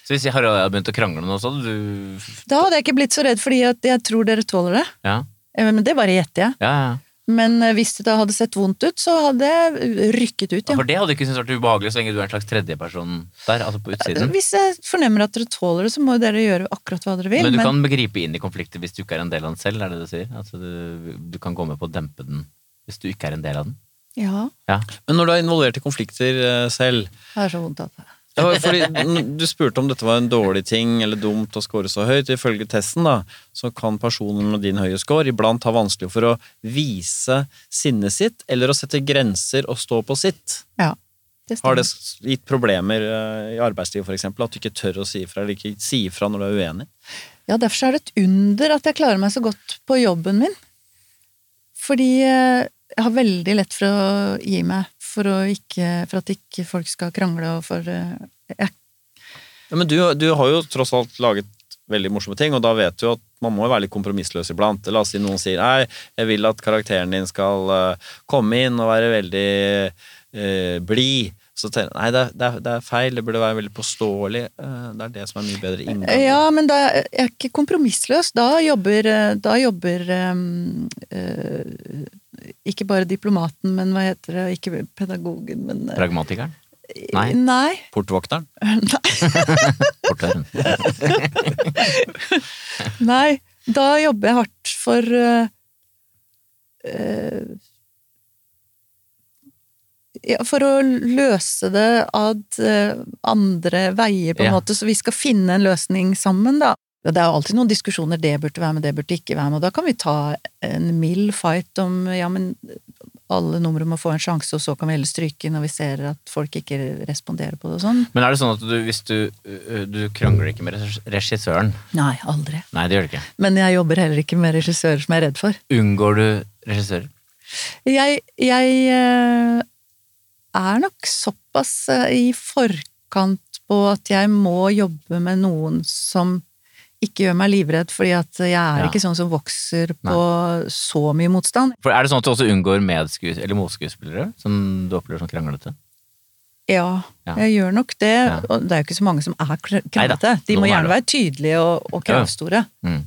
Så hvis jeg Harald og jeg hadde begynt å krangle nå, så hadde du Da hadde jeg ikke blitt så redd, fordi at jeg tror dere tåler det. Ja, Eh, Men det bare gjetter jeg. ja, ja. Men eh, hvis det da hadde sett vondt ut, så hadde jeg rykket ut, Ja, ja. For det hadde ikke syntes vært ubehagelig så lenge du er en slags tredjeperson der, altså på utsiden. Hvis jeg fornemmer at dere tåler det, så må jo dere gjøre akkurat hva dere vil. Men du kan begripe inn i konflikter hvis du ikke er en del av den selv, er det det du sier? Altså du, du kan gå med på å dempe den hvis du ikke er en del av den? Ja, Ja. Men når du er involvert i konflikter eh, selv det er så vondt at Ja, fordi Du spurte om dette var en dårlig ting eller dumt å score så høyt. Ifølge testen da, så kan personen med din høye score iblant ha vanskelig for å vise sinnet sitt eller å sette grenser og stå på sitt. Ja, det Har det gitt problemer eh, i arbeidslivet f.eks.? At du ikke tør å si ifra eller ikke si ifra når du er uenig? Ja, derfor er det et under at jeg klarer meg så godt på jobben min. Fordi eh, jeg har veldig lett for å gi meg for, ikke, for at ikke folk skal krangle og for eh, jeg, Ja, men du, du har jo tross alt laget veldig morsomme ting, og da vet du at man må jo være litt kompromissløs iblant. La oss si noen sier nei, jeg vil at karakteren din skal eh, komme inn og være veldig uh, blid. Så tenker jeg nei, det er, det, er, feil, det burde være veldig påståelig. Eh, det er det som er mye bedre inngang. Ja, men da er jeg ikke kompromissløs. Da jobber, eh, da jobber eh, ikke bare diplomaten, men hva heter det, ikke pedagogen, men eh, Pragmatikeren? Nei. Nei. Portvokteren. Nei. Portøren? Nei, da jobber jeg hardt for uh, uh, ja, For å løse det ad andre veier, på en Ja. måte, så vi skal finne en løsning sammen, da. Det er jo alltid noen diskusjoner, det burde være med, det burde ikke være med, og da kan vi ta en mild fight om ja, men alle numre må få en sjanse, og så kan vi heller stryke når vi ser at folk ikke responderer på det og sånn. Men er det sånn at du, hvis du, øh, du krangler ikke med regissøren Nei, aldri. Nei, det gjør du ikke. Men jeg jobber heller ikke med regissører som jeg er redd for. Unngår du regissører? Jeg, jeg eh, er nok såpass eh, i forkant på at jeg må jobbe med noen som ikke gjør meg livredd, fordi at jeg er Ja. ikke sånn som vokser på så mye motstand. For Er det sånn at du også unngår medskues eller motskuespillere som du opplever som kranglete? Ja, Ja. jeg gjør nok det. Ja. Og det er jo ikke så mange som er kranglete. De må er gjerne være tydelige og, og kravstore. Mm.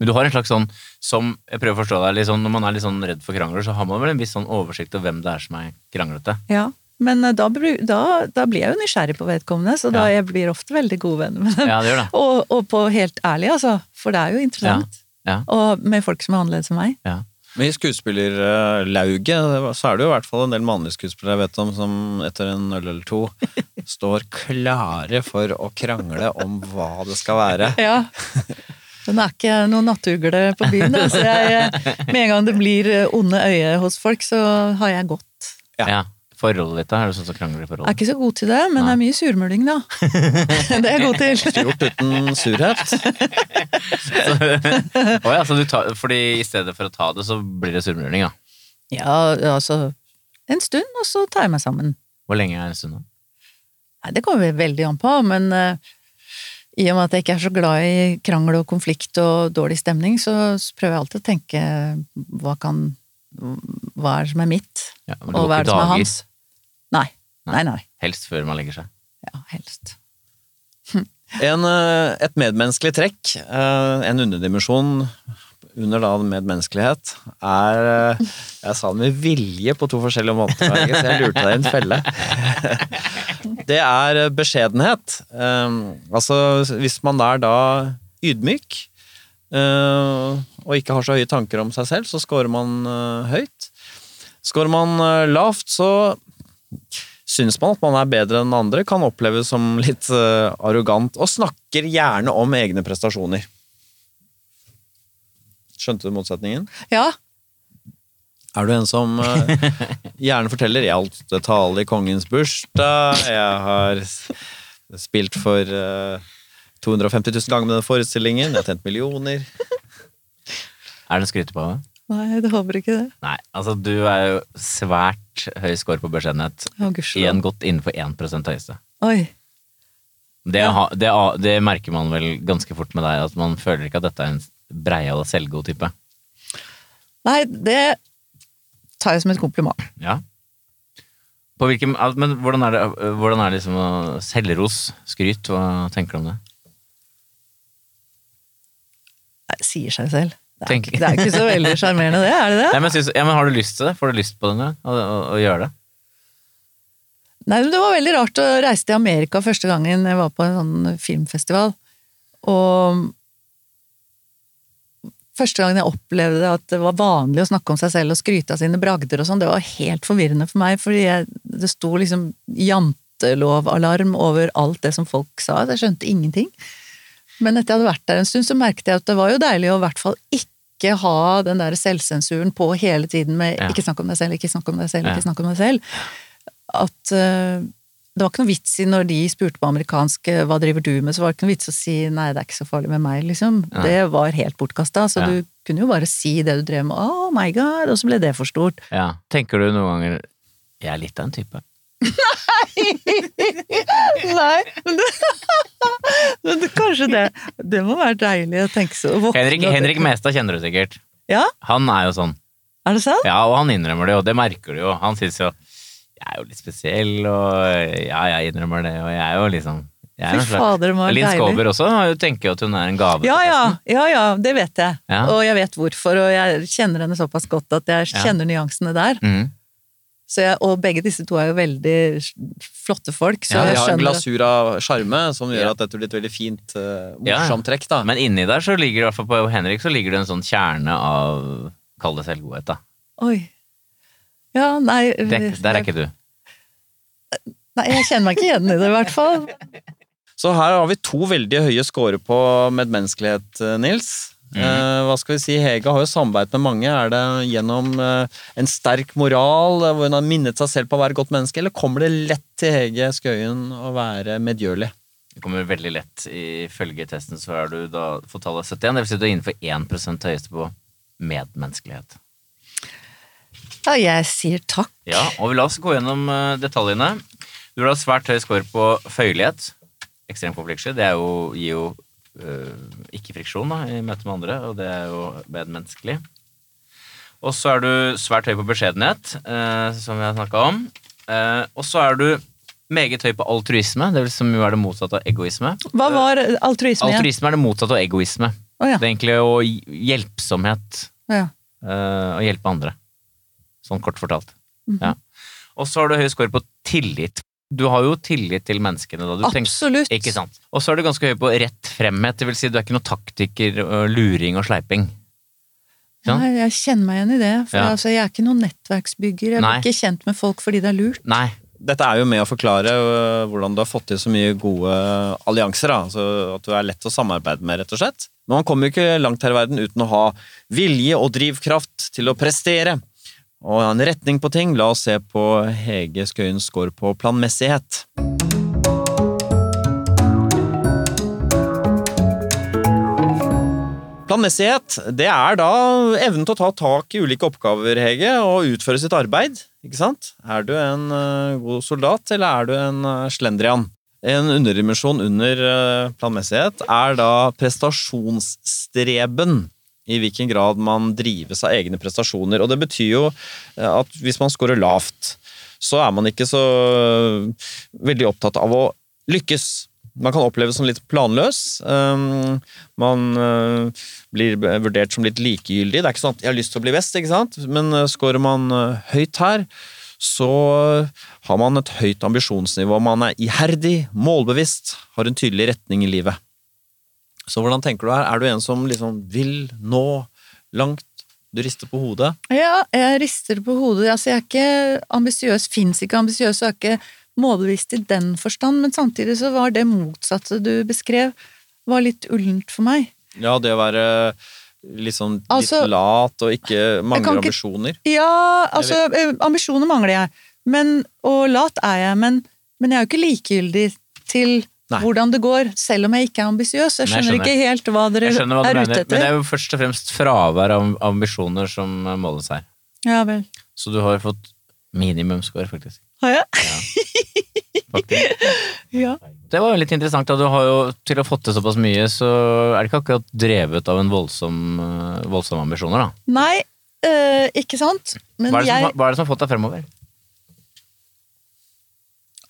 Men du har en slags sånn som Jeg prøver å forstå deg sånn, Når man er litt sånn redd for krangler, så har man vel en viss sånn oversikt over hvem det er som er kranglete. Ja. Men eh, da, da, da blir jeg jo nysgjerrig på vedkommende, så da Ja. jeg blir ofte veldig gode venner med dem. Ja, det gjør det. Og, og på helt ærlig, altså. For det er jo interessant. Ja. Og med folk som er annerledes enn meg. Ja. Men i skuespillerlauget så er det jo i hvert fall en del mannlige skuespillere jeg vet om som etter en øl eller to står klare for å krangle om hva det skal være. Ja. Den er ikke noen nattugle på byen, da. Så jeg, med en gang det blir onde øye hos folk, så har jeg gått. Ja. Forholdet ditt, da? Er du sånn som krangler i Jeg er ikke så god til det, men det er mye surmuling, da. Det er jeg god til. Gjort uten surhet. Å ja, så du tar, fordi i stedet for å ta det, så blir det surmuling, ja. Ja, altså En stund, og så tar jeg meg sammen. Hvor lenge er en stund, da? Nei, det kommer veldig an på, men uh, i og med at jeg ikke er så glad i krangel og konflikt og dårlig stemning, så prøver jeg alltid å tenke hva kan Hva er det som er mitt, Ja, og hva er det som er hans? Nei. Nei. Helst før man legger seg. Ja, helst. En, eh, et medmenneskelig trekk, eh, en underdimensjon under da medmenneskelighet, er eh, Jeg sa det med vilje på to forskjellige måter, så jeg lurte deg i en felle. Det er beskjedenhet. Altså, hvis man er da ydmyk og ikke har så høye tanker om seg selv, så scorer man høyt. Scorer man lavt, så syns man at man er bedre enn andre, kan oppleves som litt eh, arrogant, og snakker gjerne om egne prestasjoner. Skjønte du motsetningen? Ja. Er du en som eh, gjerne forteller 'jeg holdt tale i kongens bursdag', 'jeg har spilt for eh, 250 000 ganger med den forestillingen', 'jeg har tjent millioner'. Er det en skrytepave? Nei, det håper ikke det. Nei, altså du er jo svært høy score på beskjedenhet. Å, Igjen godt innenfor 1 høyeste. Oi. Det, Ja. det, det merker man vel ganske fort med deg, at man føler ikke at dette er en breial og selvgod type. Nei, det tar jeg som et kompliment. Ja. På hvilken, men hvordan er det, hvordan er det liksom selvros, skryt, hva tenker du om det? Det sier seg selv. Det er, det er ikke så veldig sjarmerende, det? Er det det? Nei, men, synes, ja, men har du lyst til det? Får du lyst på det nå? Å, å, å gjøre det? Nei, men Det var veldig rart å reise til Amerika første gangen jeg var på en sånn filmfestival. Og første gangen jeg opplevde at det var vanlig å snakke om seg selv og skryte av sine bragder og sånn, det var helt forvirrende for meg, fordi jeg, det sto liksom jantelovalarm over alt det som folk sa. så Jeg skjønte ingenting. Men etter jeg hadde vært der en stund, så merket jeg at det var jo deilig å i hvert fall ikke ha den der selvsensuren på hele tiden med Ja. 'ikke snakk om deg selv, ikke snakk om deg selv', Ja. ikke snakk om deg selv. At uh, det var ikke noe vits i når de spurte på amerikansk eh, 'hva driver du med', så var det ikke noe vits å si 'nei, det er ikke så farlig med meg', liksom. Ja. Det var helt bortkasta. Så Ja. du kunne jo bare si det du drev med, 'oh my god', og så ble det for stort. Ja. Tenker du noen ganger jeg er litt av en type? Nei, men men det, kanskje det Det må være deilig å tenke så våkne Henrik, Henrik Mestad kjenner du sikkert. Ja, Han er jo sånn. er det sant? Ja, og han innrømmer det, og det merker du jo. Han syns jo jeg er jo litt spesiell, og ja, jeg innrømmer det, og jeg er jo liksom jeg Fy fader, det må Linn. Skåber også jo tenker jo at hun er en gave Ja, ja, ja, ja, det vet jeg. Ja. Og jeg vet hvorfor, og jeg kjenner henne såpass godt at jeg kjenner nyansene der. Mhm. Så jeg, og begge disse to er jo veldig flotte folk, så Ja, jeg de har en glasur av sjarme som gjør Ja. at dette blir et veldig fint, uh, morsomt trekk. da. Men inni der så ligger det, i hvert fall på Henrik, så ligger det en sånn kjerne av Kall det selvgodhet, da. Oi. Ja, nei Det, der er ikke du. Nei, jeg kjenner meg ikke igjen i det, i hvert fall. Så her har vi to veldig høye scorer på medmenneskelighet, eh, Nils. Eh, hva skal vi si, Hege har jo samarbeidet med mange. Er det gjennom eh, en sterk moral, eh, hvor hun har minnet seg selv på å være et godt menneske, eller kommer det lett til Hege Skøyen å være medgjørlig? Det kommer veldig lett. Ifølge testen så er du da for tallet 71, det vil si du er innenfor 1% høyeste på medmenneskelighet. Ja, jeg sier takk. Ja, og la oss gå gjennom detaljene. Du har svært høy score på føyelighet. Ekstrem konfliktsky. Det er jo, gir jo øh, ikke friksjon da, i møte med andre, og det er jo medmenneskelig. Og så er du svært høy på beskjedenhet, eh, som vi har snakka om. Eh, og så er du meget høy på altruisme, det vil som jo er det motsatte av egoisme. Hva var altruisme igjen? Altruisme er det motsatte av egoisme. Oh, ja. Det er egentlig å hjelpsomhet. ja. eh, å hjelpe andre. Sånn kort fortalt. Mhm. Ja. Og så har du høy score på tillit. Du har jo tillit til menneskene. da. Du tenker- ikke sant? Og så er du ganske høy på rett fremhet, det vil si du er ikke noen taktiker, luring og sleiping. Ja. Nei, jeg kjenner meg igjen i det. For Ja. altså, jeg er ikke noen nettverksbygger. Jeg blir ikke kjent med folk fordi det er lurt. Nei. Dette er jo med å forklare hvordan du har fått til så mye gode allianser. Da. Altså at du er lett å samarbeide med, rett og slett. Men man kommer jo ikke langt her i verden uten å ha vilje og drivkraft til å prestere. Og en retning på ting. La oss se på Hege Skøyens score på planmessighet. Planmessighet det er da evnen til å ta tak i ulike oppgaver, Hege, og utføre sitt arbeid. Ikke sant? Er du en eh, god soldat, eller er du en eh, slendrian? En underdimensjon under eh, planmessighet er da prestasjonsstreben. I hvilken grad man drives av egne prestasjoner. Og det betyr jo eh, at hvis man scorer lavt, så er man ikke så eh, veldig opptatt av å lykkes. Man kan oppleves som litt planløs. Um, man uh, blir vurdert som litt likegyldig. Det er ikke sånn at 'jeg har lyst til å bli best', ikke sant? men scorer man høyt her, så har man et høyt ambisjonsnivå. Man er iherdig, målbevisst, har en tydelig retning i livet. Så hvordan tenker du her? Er du en som liksom vil nå langt? Du rister på hodet. Ja, jeg rister på hodet. Altså, jeg er ikke ambisiøs, fins ikke ambisiøs, og er ikke målbevisst i den forstand, men samtidig så var det motsatte du beskrev, var litt ullent for meg. Ja, det å være liksom litt Altså, lat og ikke mangler ikke- ambisjoner. Ja, altså, ambisjoner mangler jeg, men, og lat er jeg, men, men jeg er jo ikke likegyldig til Nei. hvordan det går, selv om jeg ikke er ambisiøs. Jeg jeg skjønner ikke helt hva dere hva er mener, ute men det er jo først og fremst fravær av ambisjoner som måles her. Ja vel. Så du har fått minimumscore, faktisk. Har jeg? faktisk. Ja. Det var jo litt interessant. da Du har jo til å ha fått til såpass mye, så er det ikke akkurat drevet av en voldsom, eh, voldsomme ambisjoner, da. Nei, øh, ikke sant? Men Hva er, som, jeg hva er det som har fått deg fremover?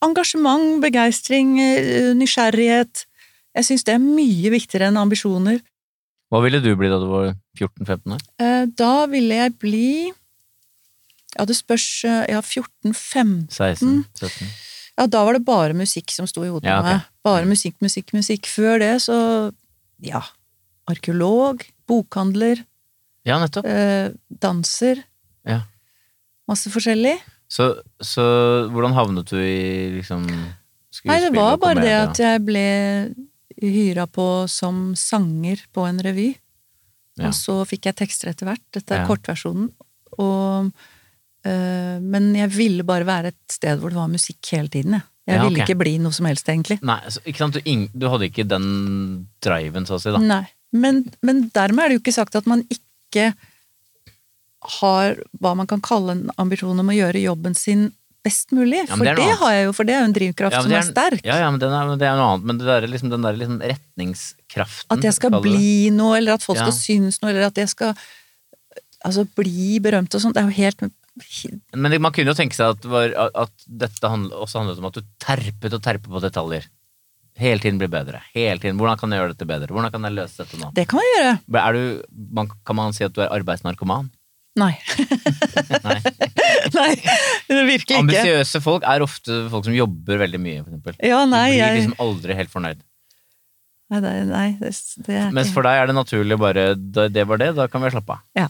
Engasjement, begeistring, eh, nysgjerrighet. Jeg syns det er mye viktigere enn ambisjoner. Hva ville du bli da du var 14-15 år? Eh, Da ville jeg bli Ja, det spørs eh, Ja, 14-15 16-17? Ja, da var det bare musikk som sto i hodet Ja, okay. meg. Bare musikk, musikk, musikk. Før det så Ja. Arkeolog, bokhandler, Ja, nettopp. danser. Ja. Masse forskjellig. Så, så hvordan havnet du i liksom Nei, det var bare det at jeg ble hyra på som sanger på en revy. Ja. Og så fikk jeg tekster etter hvert. Dette er Ja. kortversjonen. Og, øh, men jeg ville bare være et sted hvor det var musikk hele tiden. Jeg, jeg Ja, ville ikke bli noe som helst, egentlig. Nei, så, ikke sant? Du, du hadde ikke den driven, så å si, da. Nei. Men, men dermed er det jo ikke sagt at man ikke har hva man kan kalle en ambisjon om å gjøre jobben sin best mulig. Ja, for det det, har jeg jo, for det er jo en drivkraft Ja, som er, er sterk. Ja, ja, men, er, men det er noe annet. Men det der, liksom, den der liksom retningskraften At jeg skal bli det. noe, eller at folk skal synes noe, eller at jeg skal altså, bli berømt og sånt. Det er jo helt Men man kunne jo tenke seg at, var, at dette også handlet om at du terpet og terpet på detaljer. Hele tiden bli bedre. Hele tiden. Hvordan kan jeg gjøre dette bedre? Hvordan kan jeg løse dette nå? Det kan man gjøre. Du, man, kan man si at du er arbeidsnarkoman? Nei. Nei. Nei, virkelig ikke. Ambisiøse folk er ofte folk som jobber veldig mye, for eksempel. Ja, nei, du blir liksom aldri helt fornøyd. Nei, det, nei, det, det er Mens for deg er det naturlig bare Det var det, da kan vi slappe av. Ja.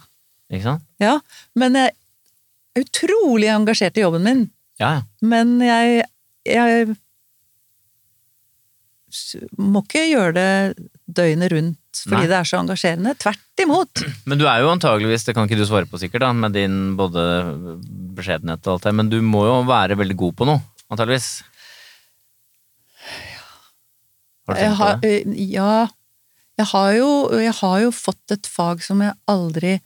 Ikke sant? Ja, men jeg er utrolig engasjert i jobben min. Ja, ja. Men jeg, jeg må ikke gjøre det døgnet rundt fordi Nei. det er så engasjerende. Tvert imot. Men du er jo antageligvis, det kan ikke du svare på sikkert, da, med din både beskjedenhet og alt det, men du må jo være veldig god på noe, antageligvis. Har du tenkt på det? eh, ja, jeg har, jo, jeg har jo fått et fag som jeg aldri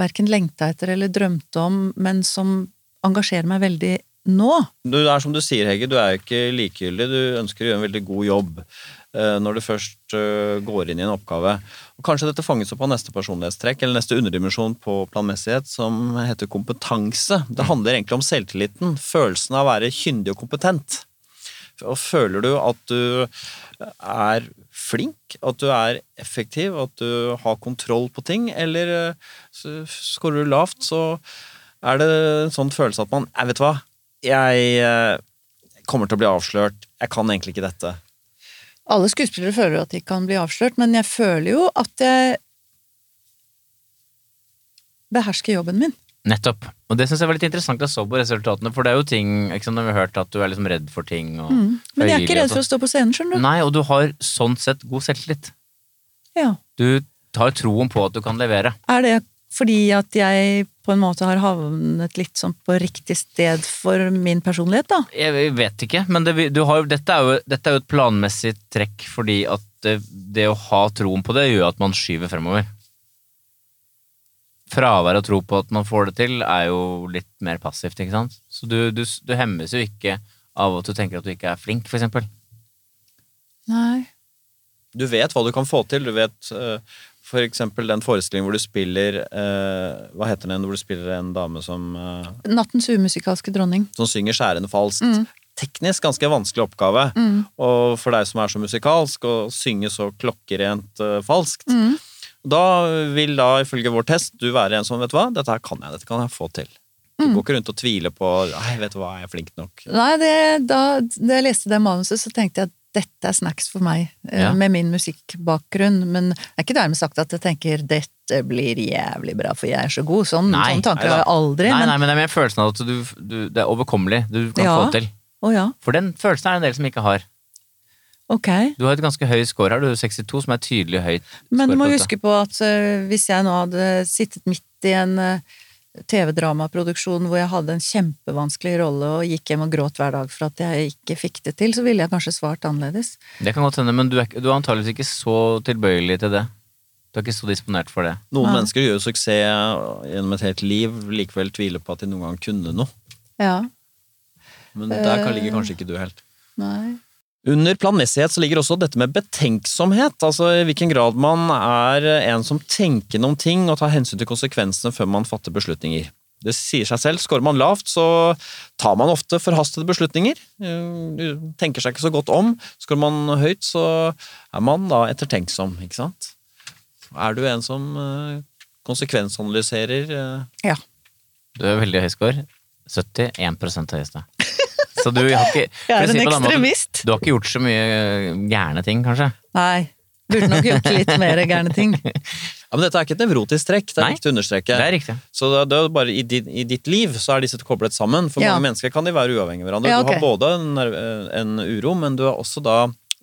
verken lengta etter eller drømte om, men som engasjerer meg veldig nå. Du er som du sier, Hege, du er ikke likegyldig. Du ønsker å gjøre en veldig god jobb eh, når du først eh, går inn i en oppgave. Og Kanskje dette fanges opp av neste personlighetstrekk, eller neste underdimensjon på planmessighet, som heter kompetanse. Det handler egentlig om selvtilliten, følelsen av å være kyndig og kompetent. Og føler du at du er flink, at du er effektiv, at du har kontroll på ting, eller eh, så du lavt, så er det en sånn følelse at man Jeg vet hva, jeg eh, kommer til å bli avslørt. Jeg kan egentlig ikke dette. Alle skuespillere føler at de kan bli avslørt, men jeg føler jo at jeg behersker jobben min. Nettopp. Og det syns jeg var litt interessant da jeg så på resultatene, for det er jo ting ikke sant, når vi har hørt at du er liksom redd for ting og Mm. Men jeg er ikke redd for å stå på scenen, skjønner du. Nei, og du har sånn sett god selvtillit. Ja. Du har troen på at du kan levere. Er det fordi at jeg på en måte har havnet litt sånn på riktig sted for min personlighet, da? Jeg vet ikke, men det, du har, dette, er jo, dette er jo et planmessig trekk fordi at det, det å ha troen på det gjør at man skyver fremover. Fravær av tro på at man får det til, er jo litt mer passivt, ikke sant? Så du, du, du hemmes jo ikke av at du tenker at du ikke er flink, for eksempel. Nei. Du vet hva du kan få til. Du vet eh, for eksempel den forestillingen hvor du spiller eh, Hva heter den hvor du spiller en dame som, eh, Nattens umusikalske dronning. som synger skjærende falskt? Mm. Teknisk ganske vanskelig oppgave. Mm. Og for deg som er så musikalsk, å synge så klokkerent eh, falskt. Mm. Da vil da, ifølge vår test, du være en som vet du hva, dette her kan jeg, dette kan jeg få til. Du Mm. går ikke rundt og tviler på Nei, vet du hva, er jeg flink nok? Nei, det, da, da jeg leste det manuset, så tenkte jeg at dette er snacks for meg, eh, Ja. med min musikkbakgrunn. Men det er ikke dermed sagt at jeg tenker dette blir jævlig bra, for jeg er så god. Sånn, Nei, sånne tanker har jeg aldri. Nei, men, nei, men det er mer følelsen av at du, du, det er overkommelig. Du kan Ja. få det til. Oh, ja, For den følelsen er det en del som ikke har. ok. Du har et ganske høy score her, du har 62, som er tydelig høyt. Men du må huske på at uh, hvis jeg nå hadde sittet midt i en eh, TV-dramaproduksjon hvor jeg hadde en kjempevanskelig rolle og gikk hjem og gråt hver dag for at jeg ikke fikk det til, så ville jeg kanskje svart annerledes. Det kan godt hende, men du er, du er antageligvis ikke så tilbøyelig til det. Du er ikke så disponert for det. Noen Nei. mennesker gjør suksess gjennom et helt liv, likevel tviler på at de noen gang kunne noe. Ja. Men der kan Eh. ligger kanskje ikke du helt. Nei. Under planmessighet så ligger også dette med betenksomhet, altså i hvilken grad man er en som tenker noen ting og tar hensyn til konsekvensene før man fatter beslutninger. Det sier seg selv, skårer man lavt så tar man ofte forhastede beslutninger, eh, tenker seg ikke så godt om. Skårer man høyt så er man da ettertenksom, ikke sant? Er du en som eh, konsekvensanalyserer? eh? Ja. Du er veldig høy score. 71 høyeste. Så du har ikke Jeg er en ekstremist. Du har ikke gjort så mye eh, gærne ting, kanskje? Nei. Burde nok gjort litt mer gærne ting. Ja, men dette er ikke et nevrotisk trekk, det er Nei, viktig å understreke. Det er riktig. Så det, det er bare i ditt, i ditt liv så er disse koblet sammen. For Ja. mange mennesker kan de være uavhengige av hverandre. Ja, Du har både en, en uro, men du har også da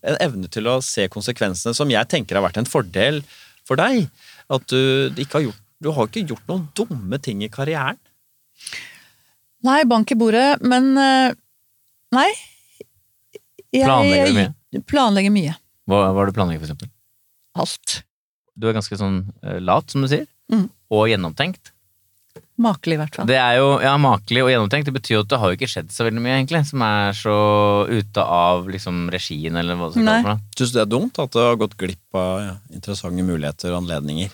en evne til å se konsekvensene, som jeg tenker har vært en fordel for deg. At du ikke har gjort Du har ikke gjort noen dumme ting i karrieren. Nei, bank i bordet, men eh, Nei. Planlegger du mye? Planlegger mye. Hva, hva det du planlegger, for eksempel? Alt. Du er ganske sånn eh, lat, som du sier, Mm. og gjennomtenkt. Makelig, i hvert fall. Det er jo ja, makelig og gjennomtenkt. Det betyr jo at det har jo ikke skjedd så veldig mye, egentlig, som er så ute av liksom regien, eller hva det skal kalles. Syns du det er dumt at du har gått glipp av ja, interessante muligheter og anledninger?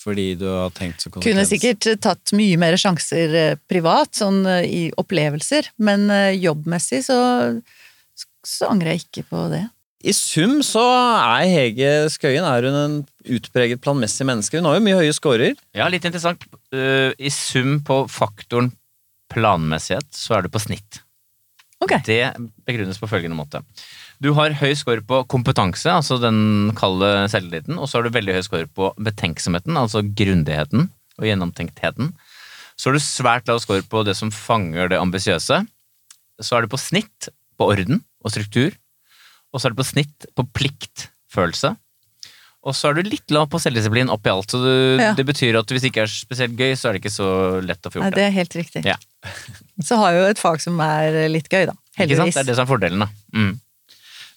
Fordi du har tenkt så Kunne sikkert tatt mye mer sjanser eh, privat, sånn eh, i opplevelser, men jobbmessig så, så angrer jeg ikke på det. I sum så er Hege Skøyen er hun en utpreget planmessig menneske. Hun har jo mye høye scorer. Ja, litt interessant. Eh, I sum på faktoren planmessighet, så er du på snitt. Okay. Det begrunnes på følgende måte. Du har høy score på kompetanse, altså den kalde selvtilliten, og så har du veldig høy score på betenksomheten, altså grundigheten og gjennomtenktheten. Så har du svært lav score på det som fanger det ambisiøse. Så er du på snitt på orden og struktur. og så er du på snitt på pliktfølelse. Og så er du litt lav på selvdisiplin oppi alt, så du, Ja. det betyr at hvis det ikke er spesielt gøy, så er det ikke så lett å få gjort det Nei, det. er helt riktig. Ja. Så har jo et fag som er litt gøy, da. Ikke sant? Det er det som er fordelen, da. Mm.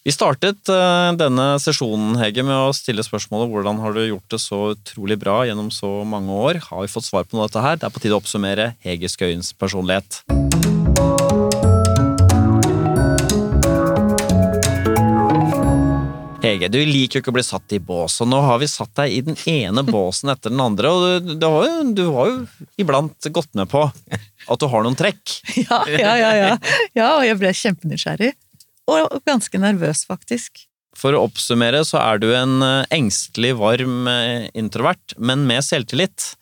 Vi startet eh, denne sesjonen Hege, med å stille spørsmålet hvordan har du gjort det så utrolig bra gjennom så mange år. Har vi fått svar på noe av dette her? Det er på tide å oppsummere Hege Skøyens personlighet. Hege, du liker jo ikke å bli satt i bås, og nå har vi satt deg i den ene båsen etter den andre, og du, du, har, jo, du har jo iblant gått med på at du har noen trekk. Ja, ja, ja, ja. ja, og jeg ble kjempenysgjerrig. Og ganske nervøs, faktisk. For å oppsummere så er du en eh, engstelig, varm eh, introvert, men med selvtillit.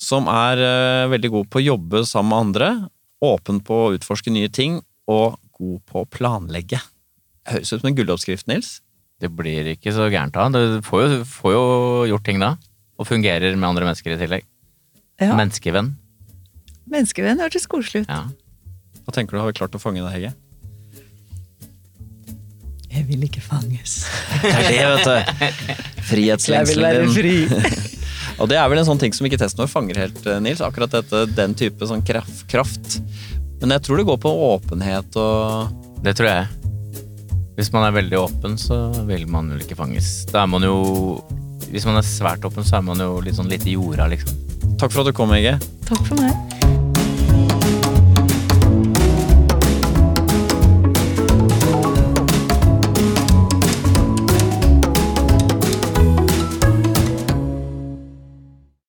Som er eh, veldig god på å jobbe sammen med andre, åpen på å utforske nye ting og god på å planlegge. Høres ut som en gulloppskrift, Nils. Det blir ikke så gærent da. Du får jo, får jo gjort ting da. Og fungerer med andre mennesker i tillegg. Ja. Menneskevenn. Menneskevenn hørtes koselig ut. Ja. Hva tenker du har vi klart å fange deg, Hege? Jeg vil ikke fanges. Det er det, vet du. Frihetslengselen din. fri. Og det er vel en sånn ting som ikke testen vår fanger helt, eh, Nils. Akkurat dette, den type sånn kraft, kraft. Men jeg tror det går på åpenhet og Det tror jeg. Hvis man er veldig åpen, så vil man vel ikke fanges. Da er man jo Hvis man er svært åpen, så er man jo litt sånn lite i jorda, liksom. Takk for at du kom, Hege. Takk for meg.